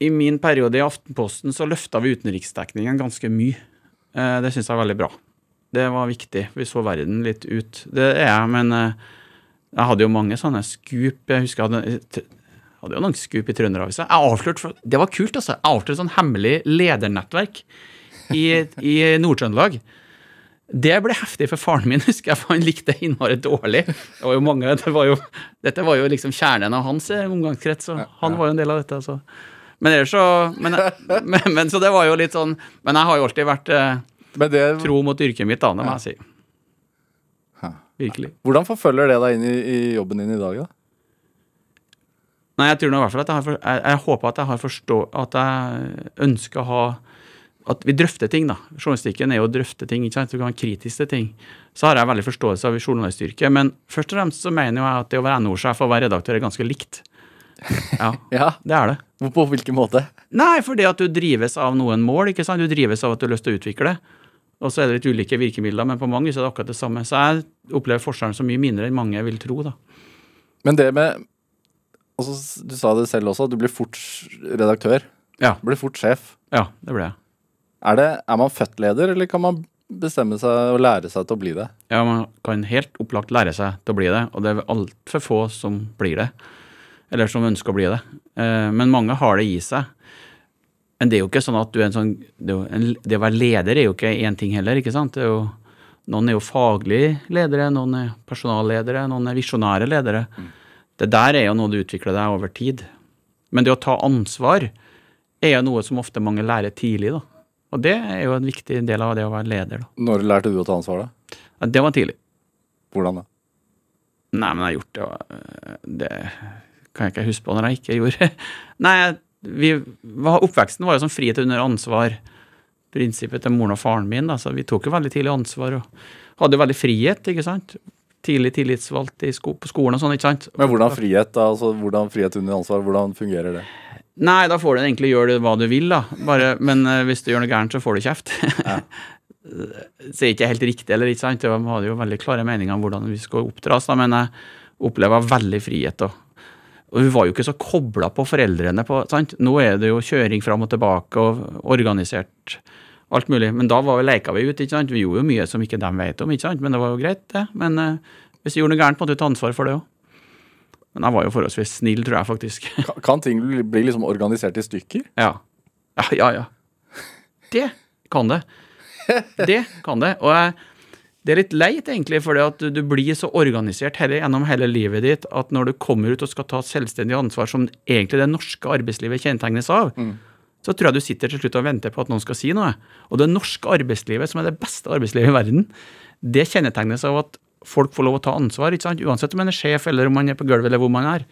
i min periode i Aftenposten så løfta vi utenriksdekningen ganske mye. Eh, det syns jeg er veldig bra. Det var viktig. Vi så verden litt ut. Det er jeg, men eh, jeg hadde jo mange sånne skup. Jeg husker jeg hadde, hadde jo noen skup i Trønderavisa. Det var kult, altså. Jeg avslørte sånn hemmelig ledernettverk i, i Nord-Trøndelag. Det ble heftig for faren min, husker jeg, for han likte det innmari dårlig. Det var jo mange, det var jo, dette var jo liksom kjernen av hans eh, omgangskrets, og han var jo en del av dette. Så. Men ellers så men, men, men så det var jo litt sånn Men jeg har jo alltid vært eh, det, tro mot yrket mitt, da, det må jeg si. Virkelig. hvordan forfølger det deg inn i, i jobben din i dag, da? Nei, jeg tror nå i hvert fall at jeg har jeg, jeg håper at jeg har forstå... At jeg ønsker å ha At vi drøfter ting, da. Journalistikken er jo å drøfte ting, ikke sant. Du kan være kritisk til ting. Så har jeg veldig forståelse av journalistyrket. Men først og fremst så mener jeg at det å være NO-sjef og være redaktør er ganske likt. Ja, Ja, det er det. På, hvilken måte? Nei, fordi at du drives av noen mål, ikke sant. Du drives av at du har lyst til å utvikle. Og så er det litt ulike virkemidler, men på mange vis er det akkurat det samme. Så jeg opplever forskjellen så mye mindre enn mange vil tro, da. Men det med altså, Du sa det selv også, du blir fort redaktør. Ja. Du blir fort sjef. Ja, det ble jeg. Er, det, er man født leder, eller kan man bestemme seg og lære seg til å bli det? Ja, man kan helt opplagt lære seg til å bli det, og det er altfor få som blir det. Eller som ønsker å bli det. Eh, Men mange har det i seg. Men det er jo ikke sånn at du er en sånn Det, er en, det å være leder er jo ikke én ting heller, ikke sant. Det er jo, noen er jo faglige ledere, noen er personalledere, noen er visjonære ledere. Det der er jo noe du utvikler deg over tid. Men det å ta ansvar er jo noe som ofte mange lærer tidlig, da. Og det er jo en viktig del av det å være leder, da. Når lærte du å ta ansvar, da? Ja, Det var tidlig. Hvordan da? Nei, men jeg har gjort det, det kan jeg ikke huske på når jeg ikke gjorde. Nei, vi oppveksten var jo som frihet under ansvar. Prinsippet til moren og faren min, da, så vi tok jo veldig tidlig ansvar og hadde jo veldig frihet, ikke sant. Tidlig tillitsvalgt i sko, på skolen og sånn, ikke sant. Men hvordan frihet da? Altså, hvordan frihet under ansvar, hvordan fungerer det? Nei, da får du egentlig gjøre det hva du vil, da. Bare, men uh, hvis du gjør noe gærent, så får du kjeft. så er ikke helt riktig, eller ikke sant. De hadde jo veldig klare meninger om hvordan vi skulle oppdras, da, men jeg opplever veldig frihet. da. Og vi var jo ikke så kobla på foreldrene. på, sant? Nå er det jo kjøring fram og tilbake og organisert alt mulig. Men da var vi, leka vi ut. Vi gjorde jo mye som ikke de vet om, men det var jo greit, det. Men uh, hvis vi gjorde noe gærent, måtte vi ta ansvar for det òg. Men jeg var jo forholdsvis snill, tror jeg faktisk. Kan, kan ting bli, liksom organisert i stykker? Ja. Ja, ja, ja. Det kan det. Det kan det. Og jeg, det er litt leit, egentlig, fordi at du, blir så organisert hele, gjennom hele livet ditt at når du kommer ut og skal ta selvstendig ansvar, som egentlig det norske arbeidslivet kjennetegnes av, så tror jeg du sitter til slutt og venter på at noen skal si noe. Og det norske arbeidslivet, som er det beste arbeidslivet i verden, det kjennetegnes av at folk får lov å ta ansvar, ikke sant? uansett om man er sjef eller om man er på gulvet eller hvor man er.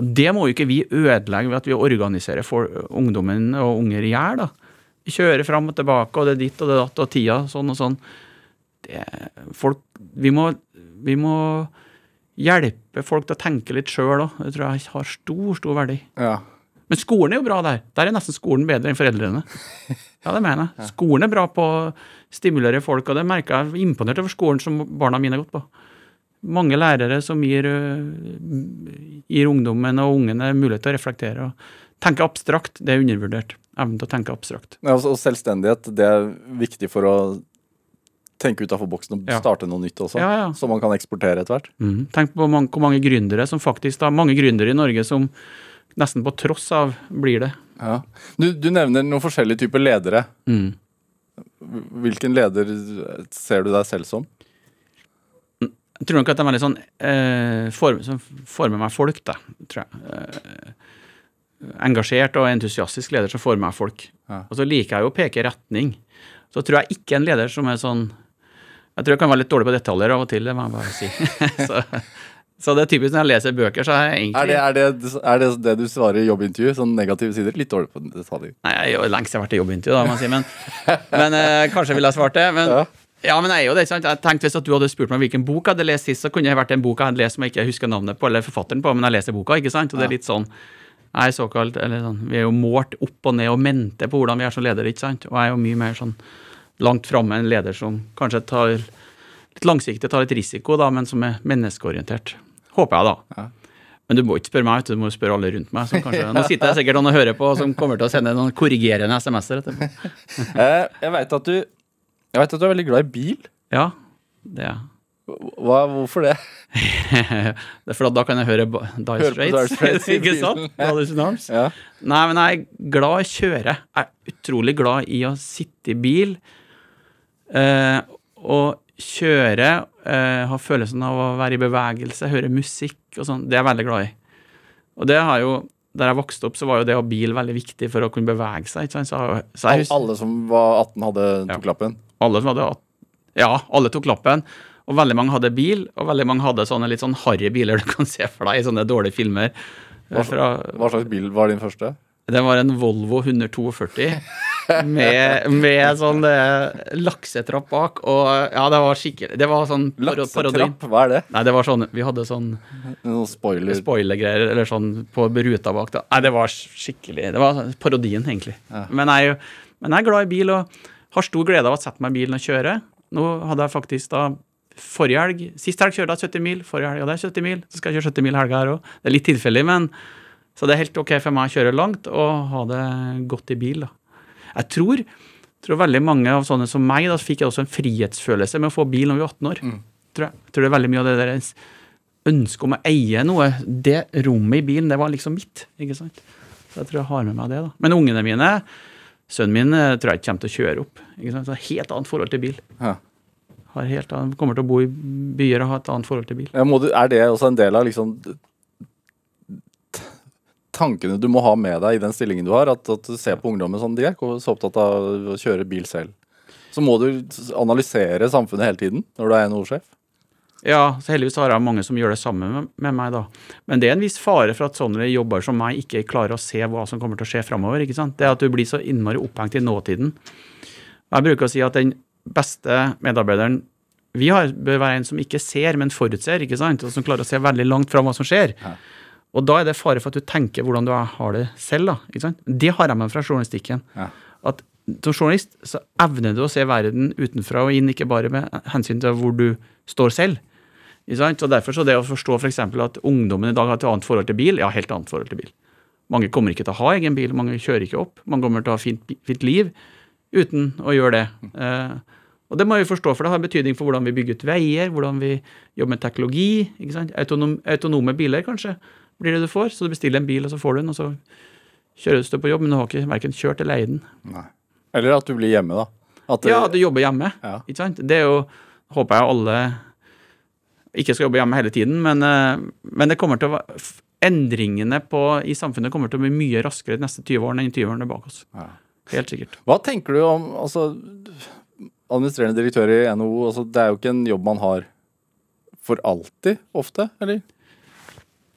Og det må jo ikke vi ødelegge ved at vi organiserer for ungdommen og unger i hjel. kjører fram og tilbake, og det er ditt og det er datt, og tida sånn og sånn. Det, folk, vi, må, vi må hjelpe folk til å tenke litt sjøl òg. Det tror jeg har stor, stor verdi. Ja. Men skolen er jo bra der. Der er nesten skolen bedre enn foreldrene. Ja, det mener jeg. Skolen er bra på å stimulere folk, og det merker jeg. Er Imponert over skolen som barna mine har gått på. Mange lærere som gir, øh, gir ungdommen og ungene mulighet til å reflektere. og Tenke abstrakt, det er undervurdert. Evnen til å tenke abstrakt. Ja, altså, Og selvstendighet, det er viktig for å tenke utafor boksen og Ja. starte noe nytt også. Ja, ja. Så man kan eksportere etter hvert. Mm. Tenk på mange, hvor mange gründere som faktisk da, mange gründere i Norge som nesten på tross av blir det. Ja. Du, du nevner noen forskjellige typer ledere. Mm. Hvilken leder ser du deg selv som? Jeg tror nok at det er veldig sånn eh, form, som former meg folk, da, tror jeg. Eh, engasjert og entusiastisk leder som former meg folk. Ja. Og så liker jeg jo å peke retning. Så tror jeg ikke en leder som er sånn Jeg tror jeg kan være litt dårlig på detaljer av og til, det må jeg bare si. så, så det er typisk når jeg leser bøker, så er jeg egentlig Er det er det, er det, det du svarer i jobbintervju? Sånn negative sider? Litt dårlig på detaljer. Nei, jeg er jo lengst jeg har vært i jobbintervju, da, må jeg si, men, men eh, kanskje ville jeg svart det. Men, Ja. ja. men jeg er jo det, sant? Jeg tenkte Hvis du hadde spurt meg hvilken bok jeg hadde lest sist, så kunne det vært en bok jeg hadde lest som jeg ikke husker navnet på, eller forfatteren på, men jeg leser boka, ikke sant? Og det er litt sånn jeg er såkalt, eller sånn, Vi er jo målt opp og ned og mente på hvordan vi er som ledere, ikke sant? Og jeg er jo mye mer sånn langt framme en leder som kanskje tar litt langsiktig, tar litt risiko, da, men som er menneskeorientert. Håper jeg, da. Ja. Men du må ikke spørre meg, du, må spørre alle rundt meg. Som kanskje, nå sitter jeg sikkert noen og hører på, som kommer til å sende noen korrigerende SMS-er etterpå. Eh, jeg veit at at du er veldig glad i bil. Ja, det er jeg. Hva, hvorfor det? Det er for at da kan jeg høre Dire Straits. Straits ikke sant? Ja. Nei, men jeg er glad i å kjøre. Jeg er utrolig glad i å sitte i bil eh, og kjøre. Eh, ha følelsen av å være i bevegelse, høre musikk og sånn. Det er jeg veldig glad i. Og det har jo Der jeg vokste opp, så var jo det å ha bil veldig viktig for å kunne bevege seg. Så, så jeg, Alle som var 18, hadde Ja. tok lappen? alle som hadde Ja, alle tok lappen. Og veldig mange hadde bil, og veldig mange hadde sånne litt sånn harry biler du kan se for deg i sånne dårlige filmer. Hva, Fra, hva slags bil var din første? det var en Volvo 142 med, med sånn laksetrapp bak, og ja, det var skikkelig Det var sånn. Laksetrapp? Hva er det? Nei, det var sånn Vi hadde sånn Noen spoiler? spoilergreier eller sånn på ruta bak. da. Nei, det var skikkelig Det var parodien, egentlig. Men, jeg, men jeg er glad i bil og har stor glede av å sette meg i bilen og kjøre. Nå hadde jeg faktisk da Forrige helg Sist helg kjørte jeg 70 mil. Forrige helg hadde jeg 70 mil. Så skal jeg kjøre 70 mil helga her òg. Det er litt tilfeldig, men Så det er helt ok for meg å kjøre langt og ha det godt i bil, da. Jeg tror, tror veldig mange av sånne som meg da fikk også en frihetsfølelse med å få bil når vi var 18 år. Tror jeg. jeg tror det er veldig mye av det der ønsket om å eie noe. Det rommet i bilen, det var liksom mitt. ikke sant? Så jeg tror jeg har med meg det. da. Men ungene mine, sønnen min, eh, tror jeg ikke kommer til å kjøre opp. ikke sant? Så det er helt annet forhold til bil. Ja. Har helt annet, kommer til å bo i byer og ha et annet forhold til bil. Ja, du, er det også en del av liksom tankene du må ha med deg i den stillingen du har? At, at du ser på ungdommen sånn, de er ikke så opptatt av å kjøre bil selv. Så må du analysere samfunnet hele tiden når du er NHO-sjef. Ja, så heldigvis har jeg mange som gjør det samme med, med meg, da. Men det er en viss fare for at sånne jobber som meg ikke klarer å se hva som kommer til å skje framover. ikke sant? Det er at du blir så innmari opphengt i nåtiden. Jeg bruker å si at den beste medarbeideren vi har, bør være en som ikke ser, men forutser, ikke sant? og som klarer å se veldig langt fram hva som skjer. Ja. Og da er det fare for at du tenker hvordan du har det selv. da? Det har jeg med fra journalistikken. Ja. At som journalist så evner du å se verden utenfra og inn, ikke bare med hensyn til hvor du står selv. Så Derfor så det å forstå f.eks. at ungdommen i dag har et annet forhold til bil, ja, helt annet forhold til bil. Mange kommer ikke til å ha egen bil, mange kjører ikke opp. Mange kommer til å ha fint, fint liv uten å gjøre det. Eh, og det må vi forstå, for det har betydning for hvordan vi bygger ut veier, hvordan vi jobber med teknologi. ikke sant? Autonom, autonome biler, kanskje, blir det du får. Så du bestiller en bil, og så får du den, og så kjøres du på jobb, men du har ikke verken kjørt eller eid den. Nei. Eller at du blir hjemme, da. At det- Ja, du jobber hjemme. Ja. Ikke sant? Det er jo, håper jeg alle ikke skal jobbe hjemme hele tiden, men, eh, men det kommer til å endringene på, i samfunnet kommer til å bli mye raskere de neste 20 årene enn 20 årene bak oss. Ja. Helt sikkert. Hva tenker du om altså, Administrerende direktør i NHO, altså, det er jo ikke en jobb man har for alltid, ofte? Eller?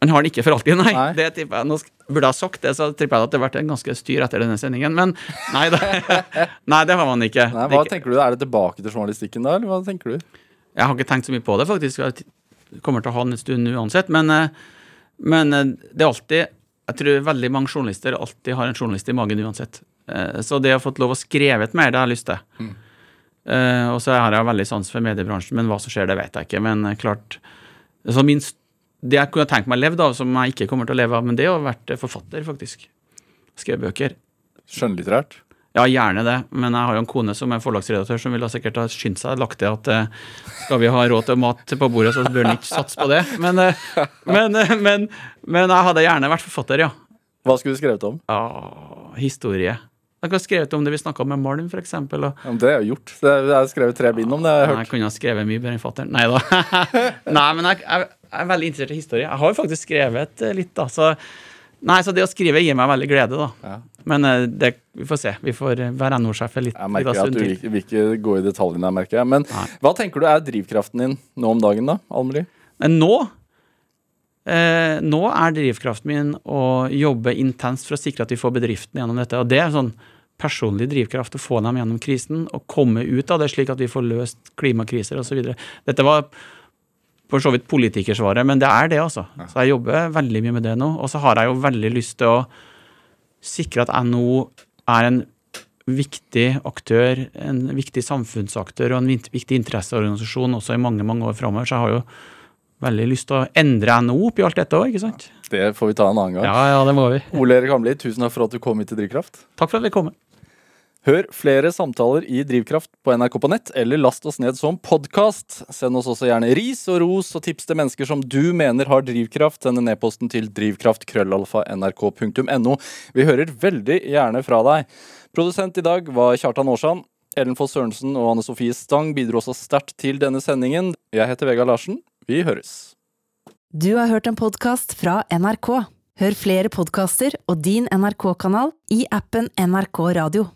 Man har den ikke for alltid, nei. Nei. Det tipper jeg, nå burde jeg ha sagt det, så tipper jeg at det har vært en ganske styr etter denne sendingen. Men nei, det, nei, det har man ikke. Nei, hva ikke- tenker du? Er det tilbake til journalistikken da, eller hva tenker du? Jeg har ikke tenkt så mye på det, faktisk. Jeg kommer til å ha den en stund uansett. Men, eh, men eh, det er alltid Jeg tror veldig mange journalister alltid har en journalist i magen uansett. Eh, Så det å ha fått lov å skrevet mer, det har jeg lyst til. Eh, Og så har jeg veldig sans for mediebransjen, men hva som skjer, det vet jeg ikke. Men klart så min, Det jeg kunne tenkt meg å leve av, som jeg ikke kommer til å leve av, men det har vært eh, forfatter, faktisk. Skrevet bøker. Skjønnlitterært? Ja, gjerne det, men jeg har jo en kone som er forlagsredaktør, som ville sikkert ha skyndt seg lagt til at eh, skal vi ha råd til mat på bordet, så bør en ikke satse på det. Men, eh, men, men, men jeg hadde gjerne vært forfatter, ja. Hva skulle du skrevet om? Ja, historie. Jeg kunne skrevet om det vi snakka om med Malm, eksempel. Og, Ja, det har jeg gjort. Det er, jeg har skrevet tre bind om det. Jeg, har hørt. jeg kunne ha skrevet mye bedre enn fatter'n. Nei da. Nei, men jeg, jeg er veldig interessert i historie. Jeg har jo faktisk skrevet eh, litt, da. Så, nei, så det å skrive gir meg veldig glede, da. Ja. Men eh, det, vi får se. Vi får eh, være NHO-sjef litt. Jeg merker at du vil, vil ikke gå i detaljene, jeg merker jeg. Men Nei. hva tenker du er drivkraften din nå om dagen, da, Almeli? Nå eh, Nå er drivkraften min å jobbe intenst for å sikre at vi får bedriften gjennom dette. Og det er sånn personlig drivkraft å få dem gjennom krisen og komme ut av det, slik at vi får løst klimakriser osv. Dette var for så vidt politikersvaret, men det er det, altså. Så jeg jobber veldig mye med det nå. Og så har jeg jo veldig lyst til å sikre at NHO er en viktig aktør, en viktig samfunnsaktør og en viktig interesseorganisasjon også i mange mange år framover. Så jeg har jo veldig lyst til å endre NHO oppi alt dette òg, ikke sant? Det får vi ta en annen gang. Ja, ja, det må vi. Ole Erik Hamli, tusen takk for at du kom hit til Drivkraft. Takk for at vi kom. Hør flere samtaler i Drivkraft på NRK på nett, eller last oss ned som podkast. Send oss også gjerne ris og ros og tips til mennesker som du mener har drivkraft. Send en e-posten til drivkraft.krøllalfa.nrk.no. Vi hører veldig gjerne fra deg. Produsent i dag var Kjartan Aarsand. Ellen Foss Sørensen og Anne Sofie Stang bidro også sterkt til denne sendingen. Jeg heter Vegard Larsen. Vi høres. Du har hørt en podkast fra NRK. Hør flere podkaster og din NRK-kanal i appen NRK Radio.